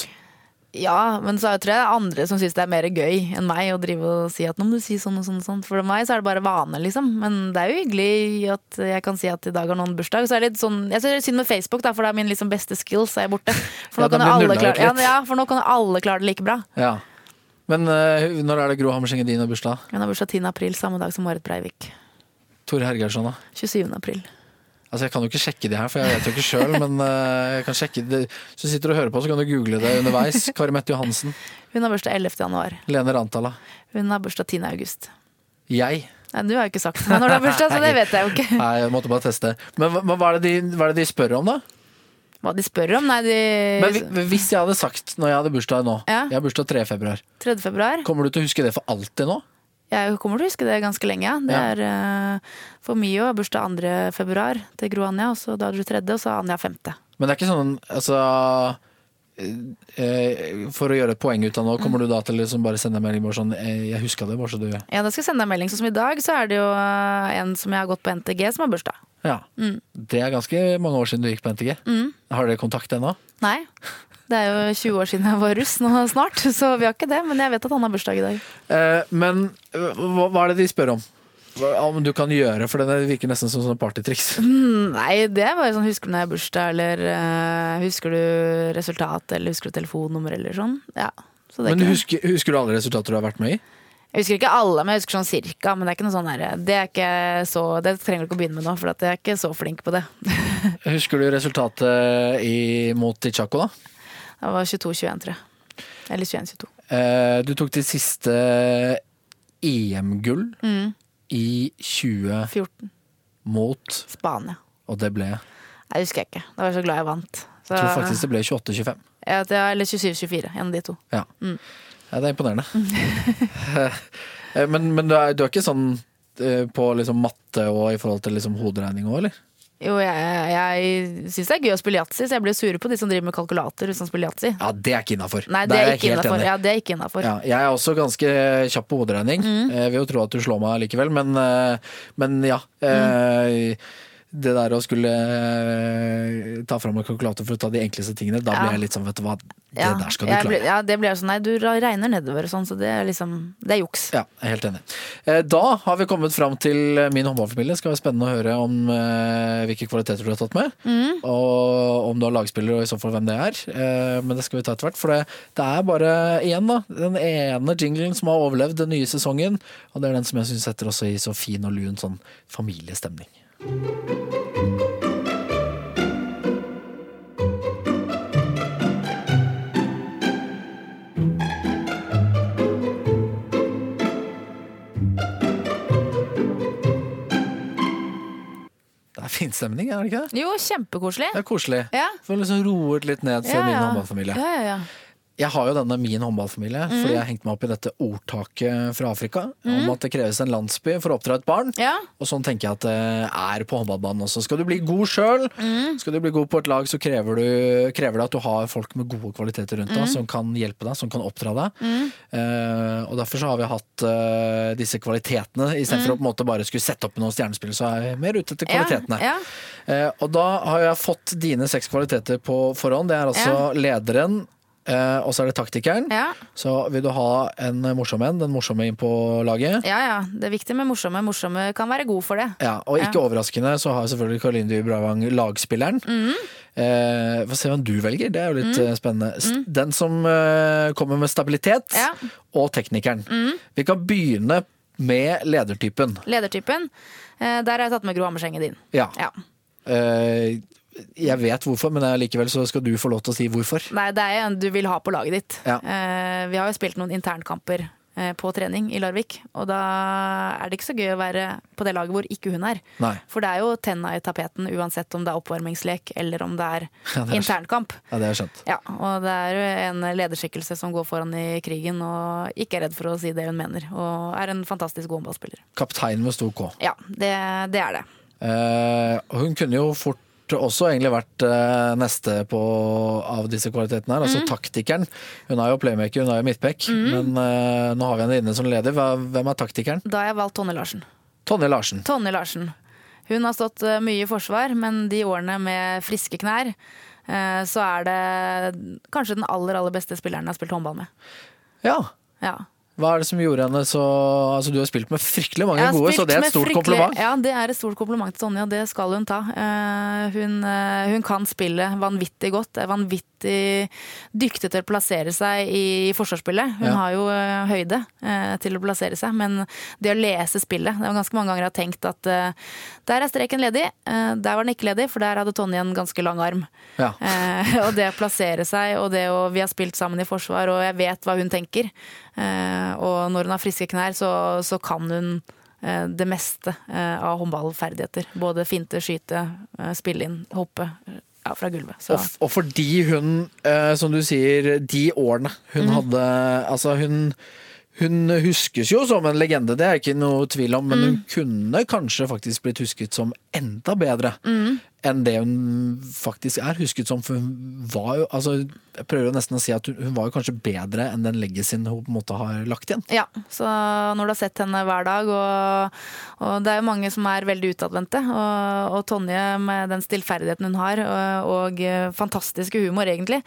Speaker 2: Ja, men så tror jeg det er andre som syns det er mer gøy enn meg å drive og si at nå må du si sånn og sånn og sånn. For meg så er det bare vane, liksom. Men det er jo hyggelig at jeg kan si at i dag har noen bursdag. Så er det litt sånn, jeg synes det er synd med Facebook, da, for da er min liksom beste skills er borte. For nå,
Speaker 1: Ja,
Speaker 2: kan alle klare, ja, ja, for nå kan alle klare det like bra.
Speaker 1: Ja. Men uh, når er det Gro Hammerseng-Edin har bursdag?
Speaker 2: Hun har bursdag 10. april, samme dag som Marit Breivik.
Speaker 1: Tore Hergeirsson, da?
Speaker 2: 27. april.
Speaker 1: Altså, Jeg kan jo ikke sjekke de her, for jeg vet jo ikke sjøl, men eh, jeg kan sjekke det. Hvis du sitter og hører på, så kan du google det underveis. Kari Mette Johansen.
Speaker 2: Hun har bursdag 11. januar.
Speaker 1: Lene Rantala.
Speaker 2: Hun har bursdag 10. august.
Speaker 1: Jeg.
Speaker 2: Nei, du har jo ikke sagt meg når du har bursdag, så det vet jeg jo ikke.
Speaker 1: Nei, jeg måtte bare teste. Men men hva, er det de, hva er det de spør om, da?
Speaker 2: Hva de spør om? Nei, de
Speaker 1: Men hvis jeg hadde sagt når jeg hadde bursdag nå
Speaker 2: Ja.
Speaker 1: Jeg har bursdag 3. februar.
Speaker 2: 3. februar.
Speaker 1: Kommer du til å huske det for alltid nå?
Speaker 2: Jeg kommer til å huske det ganske lenge, ja. Det
Speaker 1: Ja.
Speaker 2: er uh, for å ha bursdag 2. februar til Gro Anja, og så da er du tredje, og så Anja 5.
Speaker 1: Men det er ikke sånn altså eh, For å gjøre et poeng ut av nå, kommer du da til å liksom bare sende en melding bare sånn eh, Jeg huska det, bare så du
Speaker 2: Ja, da skal jeg sende en melding. Sånn som i dag, så er det jo eh, en som jeg har gått på NTG, som har bursdag.
Speaker 1: Ja. Det er ganske mange år siden du gikk på NTG. Har dere kontakt ennå?
Speaker 2: Nei. Det er jo 20 år siden jeg var russ nå snart, så vi har ikke det. Men jeg vet at han har bursdag i dag.
Speaker 1: Eh, men eh, hva, hva er det de spør om? Hva, om du kan gjøre, for det virker nesten som sånn partytriks.
Speaker 2: Nei, det er bare sånn husker du når jeg har bursdag, eller uh, husker du resultat, eller husker du telefonnummer, eller sånn. Ja. Så det
Speaker 1: Men husker, husker du alle resultater du har vært med i?
Speaker 2: Jeg husker ikke alle, men jeg husker sånn cirka. Men det er ikke noe sånn her, det er ikke så Det trenger du ikke å begynne med nå, for jeg er ikke så flink på det.
Speaker 1: Husker du resultatet i, mot Tichako, da?
Speaker 2: Det var 22-21, tror jeg. Eller 21-22.
Speaker 1: Eh, du tok ditt siste EM-gull
Speaker 2: Mm.
Speaker 1: i
Speaker 2: 2014
Speaker 1: mot,
Speaker 2: Spania.
Speaker 1: og det ble Jeg
Speaker 2: Nei, det husker jeg ikke. Da var jeg så glad jeg vant. Så,
Speaker 1: tror faktisk det ble 28-25.
Speaker 2: ja, Eller 27-24. En av de to.
Speaker 1: Ja.
Speaker 2: Mm.
Speaker 1: ja, det er imponerende. Eh, men men du, er, du er ikke sånn eh, på liksom matte og i forhold til liksom hoderegning òg, eller?
Speaker 2: Jo, jeg, jeg syns det er gøy å spille yatzy, så jeg blir sure på de som driver med kalkulator hvis de spiller yatzy.
Speaker 1: Ja, det er ikke innafor.
Speaker 2: Nei, det er, ikke innafor. Ja, det er ikke innenfor.
Speaker 1: Ja, jeg er også ganske kjapp på hoderegning.
Speaker 2: Mm.
Speaker 1: Jeg vil jo tro at du slår meg likevel, men, eh, men ja. eh, Det der å skulle eh, ta fram en kalkulator for å ta de enkleste tingene, da blir jeg litt sånn, vet du hva. det
Speaker 2: Ja,
Speaker 1: der skal du klare.
Speaker 2: ble- Ja, det blir sånn, nei, du regner nedover og sånn, så det er liksom Det er juks.
Speaker 1: Ja, jeg er helt enig. Eh, Da har vi kommet fram til min håndballfamilie. Skal være spennende å høre om eh, hvilke kvaliteter du har tatt med.
Speaker 2: Mm.
Speaker 1: Og om du har lagspiller, og i så fall hvem det er. Men det skal vi ta etter hvert. For det, det er bare igjen da, den ene jinglen som har overlevd den nye sesongen. Og det er den som jeg syns setter også i så fin og lun sånn familiestemning. Fin stemning, er det ikke det?
Speaker 2: Jo, kjempekoselig.
Speaker 1: Det er koselig.
Speaker 2: Ja.
Speaker 1: Får liksom roet litt ned for
Speaker 2: Ja,
Speaker 1: min
Speaker 2: ja.
Speaker 1: håndballfamilie.
Speaker 2: Ja, ja, ja.
Speaker 1: Jeg har jo denne min håndballfamilie,
Speaker 2: mm.
Speaker 1: fordi jeg hengte meg opp i dette ordtaket fra Afrika om at det kreves en landsby for å oppdra et barn.
Speaker 2: Ja.
Speaker 1: Og sånn tenker jeg at det er på håndballbanen også. Skal du bli god sjøl,
Speaker 2: mm.
Speaker 1: skal du bli god på et lag, så krever, du, krever det at du har folk med gode kvaliteter rundt deg, som kan hjelpe deg, som kan oppdra deg. Uh, og derfor så har vi hatt uh, disse kvalitetene, istedenfor å på en måte bare skulle sette opp noen stjernespill, så er jeg mer ute etter kvalitetene.
Speaker 2: Ja, ja.
Speaker 1: Uh, og da har jeg fått dine seks kvaliteter på forhånd. Det er altså lederen, eh, og så er det taktikeren.
Speaker 2: Ja.
Speaker 1: Så vil du ha en morsom en, den morsomme inn på laget.
Speaker 2: ja, ja. Det er viktig med morsomme. Morsomme kan være god for det.
Speaker 1: Ja, og ikke
Speaker 2: Ja.
Speaker 1: overraskende så har selvfølgelig Karoline Dyer Bravang lagspilleren.
Speaker 2: Mm.
Speaker 1: Eh, Få se hvem du velger, det er jo litt mm. spennende. Mm. Den som eh, kommer med stabilitet.
Speaker 2: Ja.
Speaker 1: Og teknikeren. Vi kan begynne med ledertypen.
Speaker 2: Ledertypen. Eh, der har jeg tatt med Gro Hammerseng din.
Speaker 1: Ja.
Speaker 2: Ja.
Speaker 1: Eh, jeg vet hvorfor, men likevel så skal du få lov til å si hvorfor.
Speaker 2: Nei, det er en du vil ha på laget ditt.
Speaker 1: Ja.
Speaker 2: Eh, vi har jo spilt noen internkamper eh, på trening i Larvik, og da er det ikke så gøy å være på det laget hvor ikke hun er.
Speaker 1: Nei.
Speaker 2: For det er jo tenna i tapeten uansett om det er oppvarmingslek eller om det er
Speaker 1: Ja, det er-
Speaker 2: internkamp.
Speaker 1: Ja, det er skjønt.
Speaker 2: Ja, og det er jo en lederskikkelse som går foran i krigen og ikke er redd for å si det hun mener, og er en fantastisk god håndballspiller.
Speaker 1: Kaptein med stor K.
Speaker 2: Ja, det, det er det.
Speaker 1: Eh, hun kunne jo fort også egentlig vært eh, neste på, av disse kvalitetene her, altså taktikeren. Hun er jo playmaker, hun er jo midtback, men eh, nå har vi henne inne som leder. Hva, hvem er taktikeren?
Speaker 2: Da har jeg valgt Tonje Larsen.
Speaker 1: Tonje Larsen.
Speaker 2: Tonje Larsen. Hun har stått eh, mye i forsvar, men de årene med friske knær, eh, så er det kanskje den aller, aller beste spilleren jeg har spilt håndball med.
Speaker 1: Ja.
Speaker 2: Ja.
Speaker 1: Hva er det som gjorde henne så Altså, du har spilt med fryktelig mange gode, så det er et stort kompliment.
Speaker 2: Ja, det er et stort kompliment til Tonje, og det skal hun ta. Eh, hun, eh, hun kan spille vanvittig godt, er vanvittig dyktig til å plassere seg i forsvarsspillet. Hun
Speaker 1: Ja.
Speaker 2: har jo eh, høyde til å plassere seg, men det å lese spillet Det var ganske mange ganger jeg har tenkt at der er streken ledig, der var den ikke ledig, for der hadde Tonje en ganske lang arm.
Speaker 1: Ja.
Speaker 2: Og det å plassere seg, og det å Vi har spilt sammen i forsvar, og jeg vet hva hun tenker. Eh, og når hun har friske knær, så, så kan hun eh, det meste eh, av håndballferdigheter. Både finte, skyte, spille inn, hoppe ja, fra gulvet. Så.
Speaker 1: Og, og fordi hun, som du sier, de årene hun
Speaker 2: mm.
Speaker 1: hadde Altså, hun hun huskes jo som en legende, det er ikke noe tvil om, men
Speaker 2: mm.
Speaker 1: hun kunne kanskje faktisk blitt husket som enda bedre
Speaker 2: Mhm.
Speaker 1: Enn det hun faktisk er husket som. For hun var jo altså, Jeg prøver jo nesten å si at hun, hun var jo kanskje bedre enn den legacyen hun på en måte har lagt igjen.
Speaker 2: Ja, så når du har sett henne hver dag, og, og det er jo mange som er veldig utadvendte, og, og Tonje med den stillferdigheten hun har, og, og eh, fantastiske humor egentlig,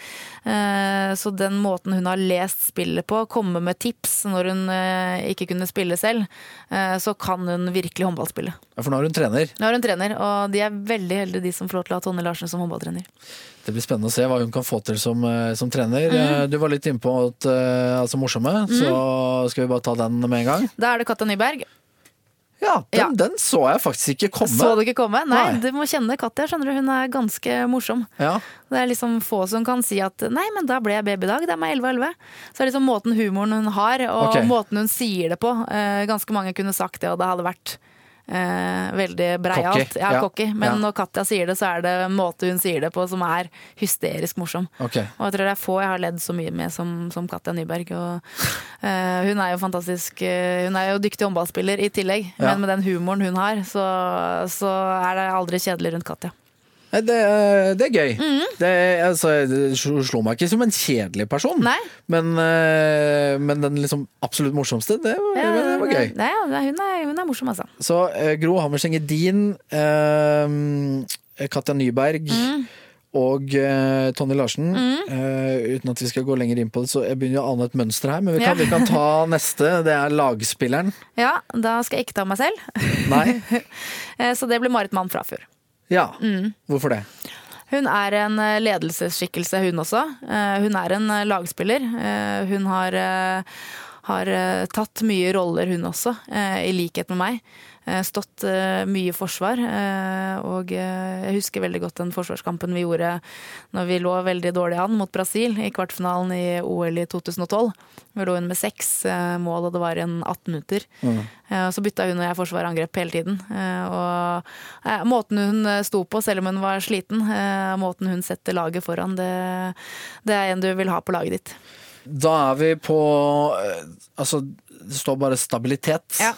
Speaker 2: eh, så den måten hun har lest spillet på, komme med tips når hun eh, ikke kunne spille selv, eh, så kan hun virkelig håndballspille.
Speaker 1: Ja, For nå er hun trener.
Speaker 2: Nå er hun trener, og de er veldig heldige de som får lov til å ha Tonje Larsen som håndballtrener.
Speaker 1: Det blir spennende å se hva hun kan få til som, eh, som trener.
Speaker 2: Mhm.
Speaker 1: Eh, Du var litt inne på at, eh, altså morsomme, så skal vi bare ta den med en gang.
Speaker 2: Da er det Katja Nyberg.
Speaker 1: Ja, den,
Speaker 2: Ja.
Speaker 1: den så jeg faktisk ikke komme.
Speaker 2: Så du ikke komme? Nei,
Speaker 1: Nei.
Speaker 2: du må kjenne Katja, skjønner du. Hun er ganske morsom.
Speaker 1: Ja.
Speaker 2: Det er liksom få som kan si at nei, men da ble jeg baby i dag, det er meg 11 og 11. Så er det liksom måten humoren hun har, og
Speaker 1: okay.
Speaker 2: måten hun sier det på. Ganske mange kunne sagt det, og det hadde vært eh, veldig breialt.
Speaker 1: Cocky,
Speaker 2: Ja,
Speaker 1: ja.
Speaker 2: Men
Speaker 1: Ja.
Speaker 2: når Katja sier det, så er det en måte hun sier det på som er hysterisk morsom.
Speaker 1: Okay.
Speaker 2: Og jeg tror det er få jeg har ledd så mye med som, som Katja Nyberg. Og, eh, hun er jo fantastisk eh, Hun er jo dyktig håndballspiller i tillegg,
Speaker 1: Ja.
Speaker 2: men med den humoren hun har, så, så er det aldri kjedelig rundt Katja.
Speaker 1: Det, det er gøy.
Speaker 2: Mm.
Speaker 1: Det, altså, det slo meg ikke som en kjedelig person, men, eh, men den liksom absolutt morsomste, det var, det var gøy.
Speaker 2: Ja, hun, er, hun er morsom, altså.
Speaker 1: Så eh, Gro Hammerseng Edin, eh, Katja Nyberg
Speaker 2: mm.
Speaker 1: og eh, Tonje Larsen.
Speaker 2: Mm.
Speaker 1: Eh, uten at vi skal gå lenger inn på det, så jeg begynner å ane et mønster her. Men vi kan,
Speaker 2: Ja.
Speaker 1: vi kan ta neste. Det er lagspilleren.
Speaker 2: Ja, da skal jeg ikke ta meg selv.
Speaker 1: Nei?
Speaker 2: Eh, Så det blir Marit Mann Frafjord.
Speaker 1: Ja.
Speaker 2: Mm.
Speaker 1: Hvorfor det?
Speaker 2: Hun er en eh, ledelsesskikkelse, hun også. Eh, Hun er en eh, lagspiller. Hun har, har tatt mye roller, hun også, i likhet med meg. Eh, Stått eh, mye i forsvar. eh, Og jeg husker veldig godt den forsvarskampen vi gjorde når vi lå veldig dårlig an mot Brasil i kvartfinalen i OL i 2012. Vi lå under med seks mål, og det var igjen 18 minutter. Mm. Så bytta hun og jeg forsvar og angrep hele tiden. Og måten hun sto på, selv om hun var sliten, måten hun setter laget foran, det, det er en du vil ha på laget ditt.
Speaker 1: Da er vi på Altså, det står bare stabilitet.
Speaker 2: Ja.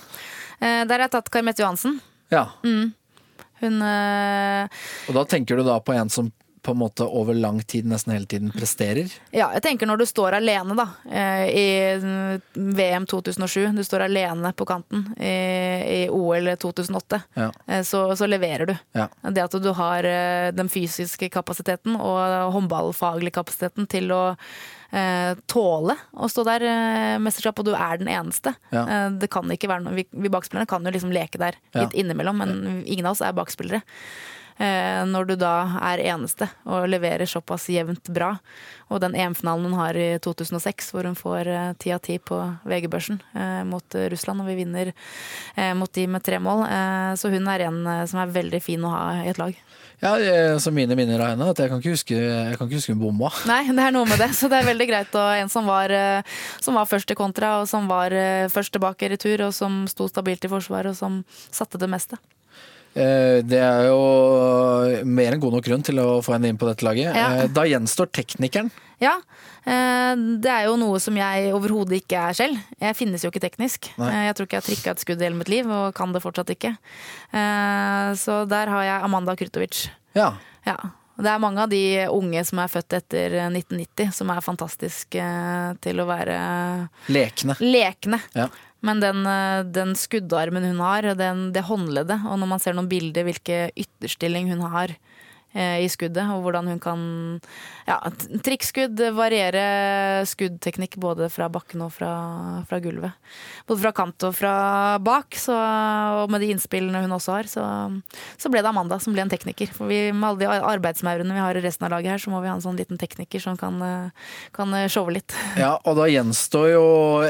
Speaker 2: Eh, Der har jeg tatt Karmette Johansen.
Speaker 1: Ja.
Speaker 2: Hun eh,
Speaker 1: Og da tenker du da på en som på en måte over lang tid, nesten hele tiden, presterer?
Speaker 2: Ja, jeg tenker når du står alene, da. eh, I mm, VM 2007. Du står alene på kanten. I, OL 2008.
Speaker 1: Ja.
Speaker 2: Så, så leverer du.
Speaker 1: Ja.
Speaker 2: Det at du har den fysiske kapasiteten og håndballfaglige kapasiteten til å tåle å stå der eh, mesterskap, og du er den eneste.
Speaker 1: Ja.
Speaker 2: Eh, det kan ikke være noe Vi, vi bakspillerne kan jo liksom leke der
Speaker 1: Ja.
Speaker 2: litt innimellom, men ingen av oss er bakspillere. Eh, når du da er eneste og leverer såpass jevnt bra. Og den EM-finalen hun har i 2006, hvor hun får eh, ti av ti på VG-børsen eh, mot eh, Russland, og vi vinner eh, mot de med tre mål. Eh, så hun er en eh, som er veldig fin å ha i et lag.
Speaker 1: Ja, eh, så mine minner av henne, at jeg kan ikke huske, jeg kan ikke huske hun bomma.
Speaker 2: Nei, det er noe med det. Så det er veldig greit. Og en som var, eh, som var først i kontra, og som var eh, først tilbake i retur, og som sto stabilt i forsvaret, og som satte det meste.
Speaker 1: Eh, Det er jo mer enn god nok grunn til å få henne inn på dette laget.
Speaker 2: Ja.
Speaker 1: Eh, Da gjenstår teknikeren.
Speaker 2: Ja, eh, det er jo noe som jeg overhodet ikke er selv. Jeg finnes jo ikke teknisk.
Speaker 1: Nei.
Speaker 2: Jeg tror ikke jeg har trikka et skudd i hele mitt liv, og kan det fortsatt ikke. Så der har jeg Amanda Krutovic.
Speaker 1: Ja.
Speaker 2: Ja. Det er mange av de unge som er født etter 1990 som er fantastiske til å være
Speaker 1: Lekne.
Speaker 2: lekne.
Speaker 1: Ja.
Speaker 2: Men den, eh, den skuddarmen hun har, den, det håndleddet, og når man ser noen bilder hvilke ytterstilling hun har i skuddet, og hvordan hun kan ja, trikkskudd, variere skuddteknikk både fra bakken og fra, fra gulvet. Både fra kant og fra bak, så, og med de innspillene hun også har, så, så ble det Amanda som ble en tekniker. For vi, med alle de arbeidsmaurene vi har i resten av laget her, så må vi ha en sånn liten tekniker som kan, eh, kan eh, showe litt.
Speaker 1: Ja, og da gjenstår jo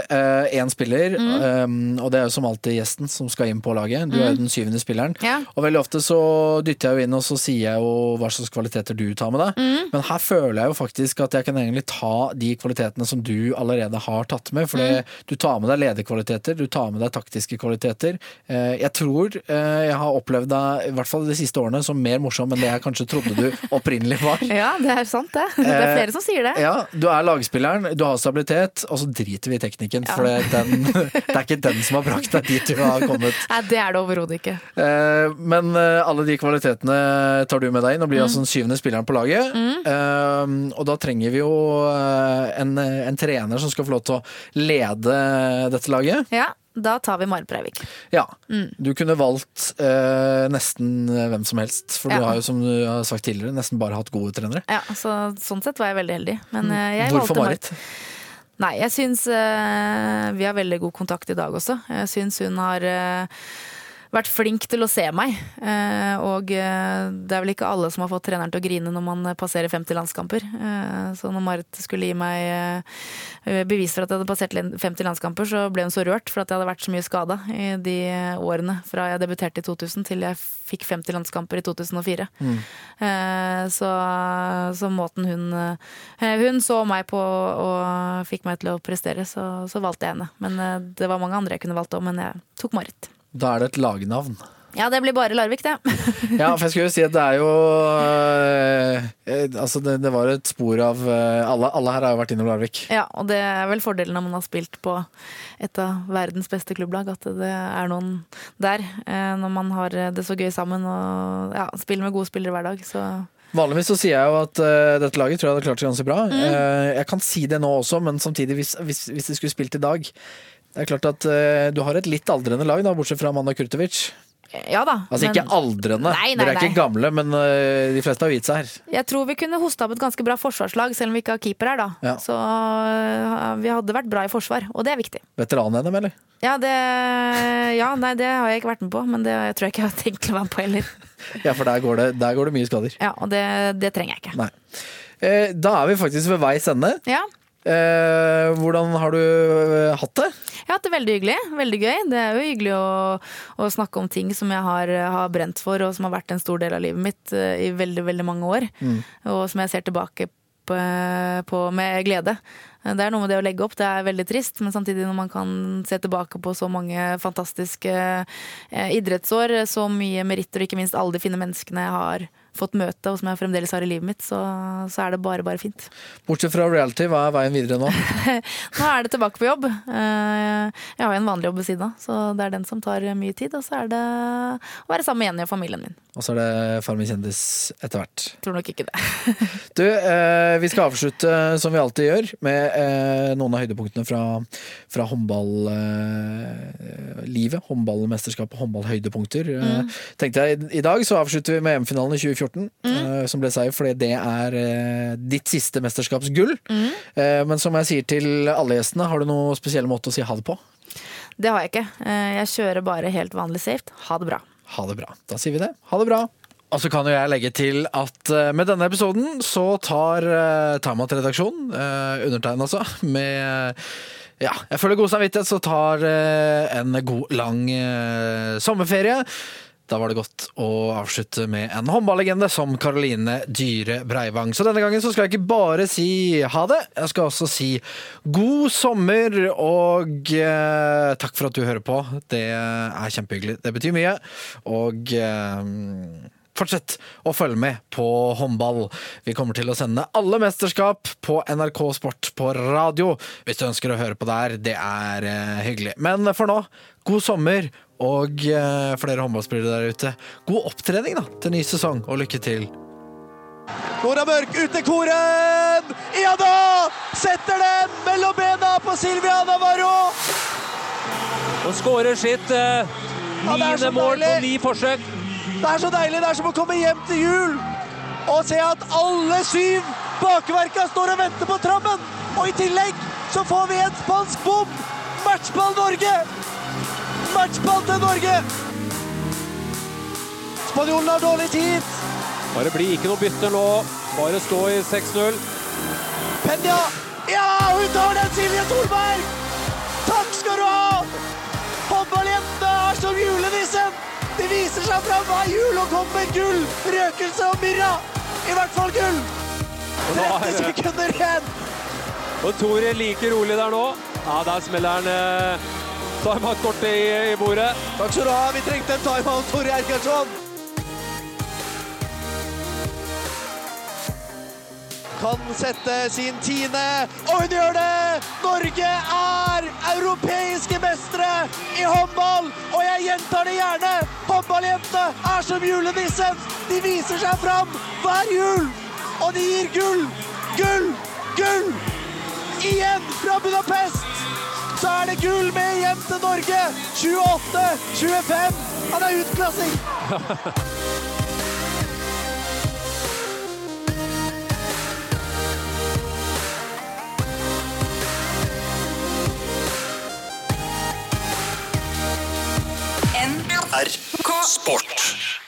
Speaker 1: én spiller,
Speaker 2: Mm.
Speaker 1: eh, og det er jo som alltid gjesten som skal inn på laget. Du er jo den syvende spilleren.
Speaker 2: Ja.
Speaker 1: Og veldig ofte så dytter jeg jo inn og så sier jeg jo hva slags kvaliteter du tar med deg.
Speaker 2: Mm.
Speaker 1: Men her føler jeg jo faktisk at jeg kan egentlig ta de kvalitetene som du allerede har tatt med. For
Speaker 2: Mm.
Speaker 1: du tar med deg lederkvaliteter, du tar med deg taktiske kvaliteter. Eh, Jeg tror eh, jeg har opplevd deg, i hvert fall de siste årene, som mer morsom enn det jeg kanskje trodde du opprinnelig var.
Speaker 2: Ja, det er sant det. Det er
Speaker 1: Eh,
Speaker 2: flere som sier det.
Speaker 1: Ja, du er lagspilleren, du har stabilitet, og så driter vi i teknikken. For det, er den, det er ikke den som har brakt deg dit du har kommet.
Speaker 2: Nei, det er det overhodet ikke.
Speaker 1: Men alle de kvalitetene tar du med deg inn, og blir altså den syvende spilleren på laget. Eh, Og da trenger vi jo eh, en, en trener som skal få lov til å lede dette laget.
Speaker 2: Ja, da tar vi Marit Breivik.
Speaker 1: Ja, du kunne valgt eh, nesten hvem som helst, for
Speaker 2: Ja.
Speaker 1: du har jo som du har sagt tidligere, nesten bare hatt gode trenere.
Speaker 2: Ja, så Sånn sett var jeg veldig heldig. Men eh, jeg
Speaker 1: Hvorfor
Speaker 2: valgte
Speaker 1: Marit?
Speaker 2: Nei, jeg syns eh, vi har veldig god kontakt i dag også. Jeg syns hun har eh, vært flink til å se meg. Eh, og eh, det er vel ikke alle som har fått treneren til å grine når man passerer 50 landskamper. Eh, så når Marit skulle gi meg eh, bevis for at jeg hadde passert 50 landskamper, så ble hun så rørt for at jeg hadde vært så mye skada i de årene fra jeg debuterte i 2000 til jeg fikk 50 landskamper i 2004. Eh, så, så måten hun eh, Hun så meg på og fikk meg til å prestere, så, så valgte jeg henne. Men eh, det var mange andre jeg kunne valgt òg, men jeg tok Marit.
Speaker 1: Da er det et lagnavn.
Speaker 2: Ja, det blir bare Larvik, det.
Speaker 1: Ja, for jeg skulle jo si at det er jo eh, Altså, det, det var et spor av eh, alle, alle her har jo vært innom Larvik.
Speaker 2: Ja, og det er vel fordelen når man har spilt på et av verdens beste klubblag, at det er noen der. eh, Når man har det så gøy sammen og ja, spiller med gode spillere hver dag, så
Speaker 1: Vanligvis så sier jeg jo at uh, dette laget tror jeg hadde klart seg ganske bra.
Speaker 2: Mm.
Speaker 1: Uh, jeg kan si det nå også, men samtidig, hvis, hvis, hvis de skulle spilt i dag Det er klart at uh, du har et litt aldrende lag, da, bortsett fra Amanda Kurtovic.
Speaker 2: Ja da.
Speaker 1: Altså
Speaker 2: men
Speaker 1: ikke aldrende,
Speaker 2: Nei, nei,
Speaker 1: dere er
Speaker 2: nei.
Speaker 1: ikke gamle, men uh, de fleste har gitt seg her.
Speaker 2: jeg tror vi kunne hosta opp et ganske bra forsvarslag, selv om vi ikke har keeper her, da.
Speaker 1: Ja.
Speaker 2: Så uh, vi hadde vært bra i forsvar, og det er viktig.
Speaker 1: Veteran-NM, eller?
Speaker 2: Ja, det, ja, nei, det har jeg ikke vært med på, men det tror jeg ikke jeg har tenkt å være med på heller.
Speaker 1: Ja, for der går det, der går det mye skader.
Speaker 2: Ja, Og det, det trenger jeg ikke.
Speaker 1: Nei. Da er vi faktisk ved veis ende.
Speaker 2: Ja,
Speaker 1: Eh, hvordan har du øh, hatt det?
Speaker 2: Jeg har hatt det veldig hyggelig. Veldig gøy. Det er jo hyggelig å, å snakke om ting som jeg har, har brent for, og som har vært en stor del av livet mitt eh, i veldig, veldig mange år. Og som jeg ser tilbake på, på med glede. Det er noe med det å legge opp. Det er veldig trist, men samtidig når man kan se tilbake på så mange fantastiske eh, idrettsår, så mye meritter, og ikke minst alle de fine menneskene jeg har fått møte, og som jeg fremdeles har i livet mitt, så, så er det bare, bare fint.
Speaker 1: Bortsett fra reality, hva er veien videre nå?
Speaker 2: Nå er det tilbake på jobb. Eh, Jeg har jo en vanlig jobb ved siden av, så det er den som tar mye tid. Og så er det å være sammen med Jenny og familien min.
Speaker 1: Og så er det Farmen kjendis etter hvert.
Speaker 2: Tror nok ikke det.
Speaker 1: Du, eh, vi skal avslutte som vi alltid gjør, med eh, noen av høydepunktene fra, fra håndballivet. Håndballmesterskap og håndballhøydepunkter. Mm. tenkte jeg, I dag så avslutter vi med EM-finalen i 2014, eh, som ble seier fordi det er uh, ditt siste mesterskapsgull. Eh, men som jeg sier til alle gjestene, har du noen spesiell måte å si ha det på?
Speaker 2: Det har jeg ikke. Eh, Jeg kjører bare helt vanlig safe. Ha det bra.
Speaker 1: Ha det bra. Da sier vi det. Ha det bra. Og så kan jo jeg legge til at med denne episoden så tar uh, Tamat-redaksjonen, uh, undertegnet altså, med ja, jeg føler god samvittighet, så tar uh, en god, lang uh, sommerferie. Da var det godt å avslutte med en håndballegende som Karoline Dyre Breivang. Så denne gangen så skal jeg ikke bare si ha det, jeg skal også si god sommer og eh, takk for at du hører på. Det er kjempehyggelig. Det betyr mye. Og eh, Fortsett å følge med på håndball. Vi kommer til å sende alle mesterskap på NRK Sport på radio. Hvis du ønsker å høre på der, det er eh, hyggelig. Men for nå, god sommer og eh, flere håndballspillere der ute. God opptrening da, til ny sesong, og lykke til.
Speaker 4: Nora Mørk ut til Koren! Ja da! Setter den mellom bena på Silvia Navarro!
Speaker 5: Og skårer sitt eh,
Speaker 4: Ja, er
Speaker 5: niende mål på ni forsøk.
Speaker 4: Det er så deilig. Det er som å komme hjem til jul og se at alle syv bakverka står og venter på trammen. Og i tillegg så får vi en spansk bom. Matchball Norge! Matchball til Norge! Spanjolen har dårlig tid.
Speaker 5: Bare bli ikke noe bytter nå. Bare stå i 6-0.
Speaker 4: Penya! Ja, hun tar den, Silje Solberg! Takk skal du ha! Håndballjentene er som julenissen! De viser seg fram hver jul og kommer med gull, røkelse og myrra. I hvert fall gull!
Speaker 5: Og
Speaker 4: 30
Speaker 5: er
Speaker 4: sekunder igjen!
Speaker 5: Og Tore like rolig der nå. Ja, der smeller han eh, timeout-kortet i, i bordet.
Speaker 4: Takk skal du ha. Vi trengte en timeout, Tore Erkardsson. Kan sette sin tiende, og hun gjør det! Norge er europeiske mestere i håndball! Og jeg gjentar det gjerne! Håndballjentene er som julenissen! De viser seg fram hver jul! Og de gir gull! Gull! Gull! Igjen fra Budapest! så er det gull med hjem til Norge! 28-25. Han er utklassing! NRK Sport.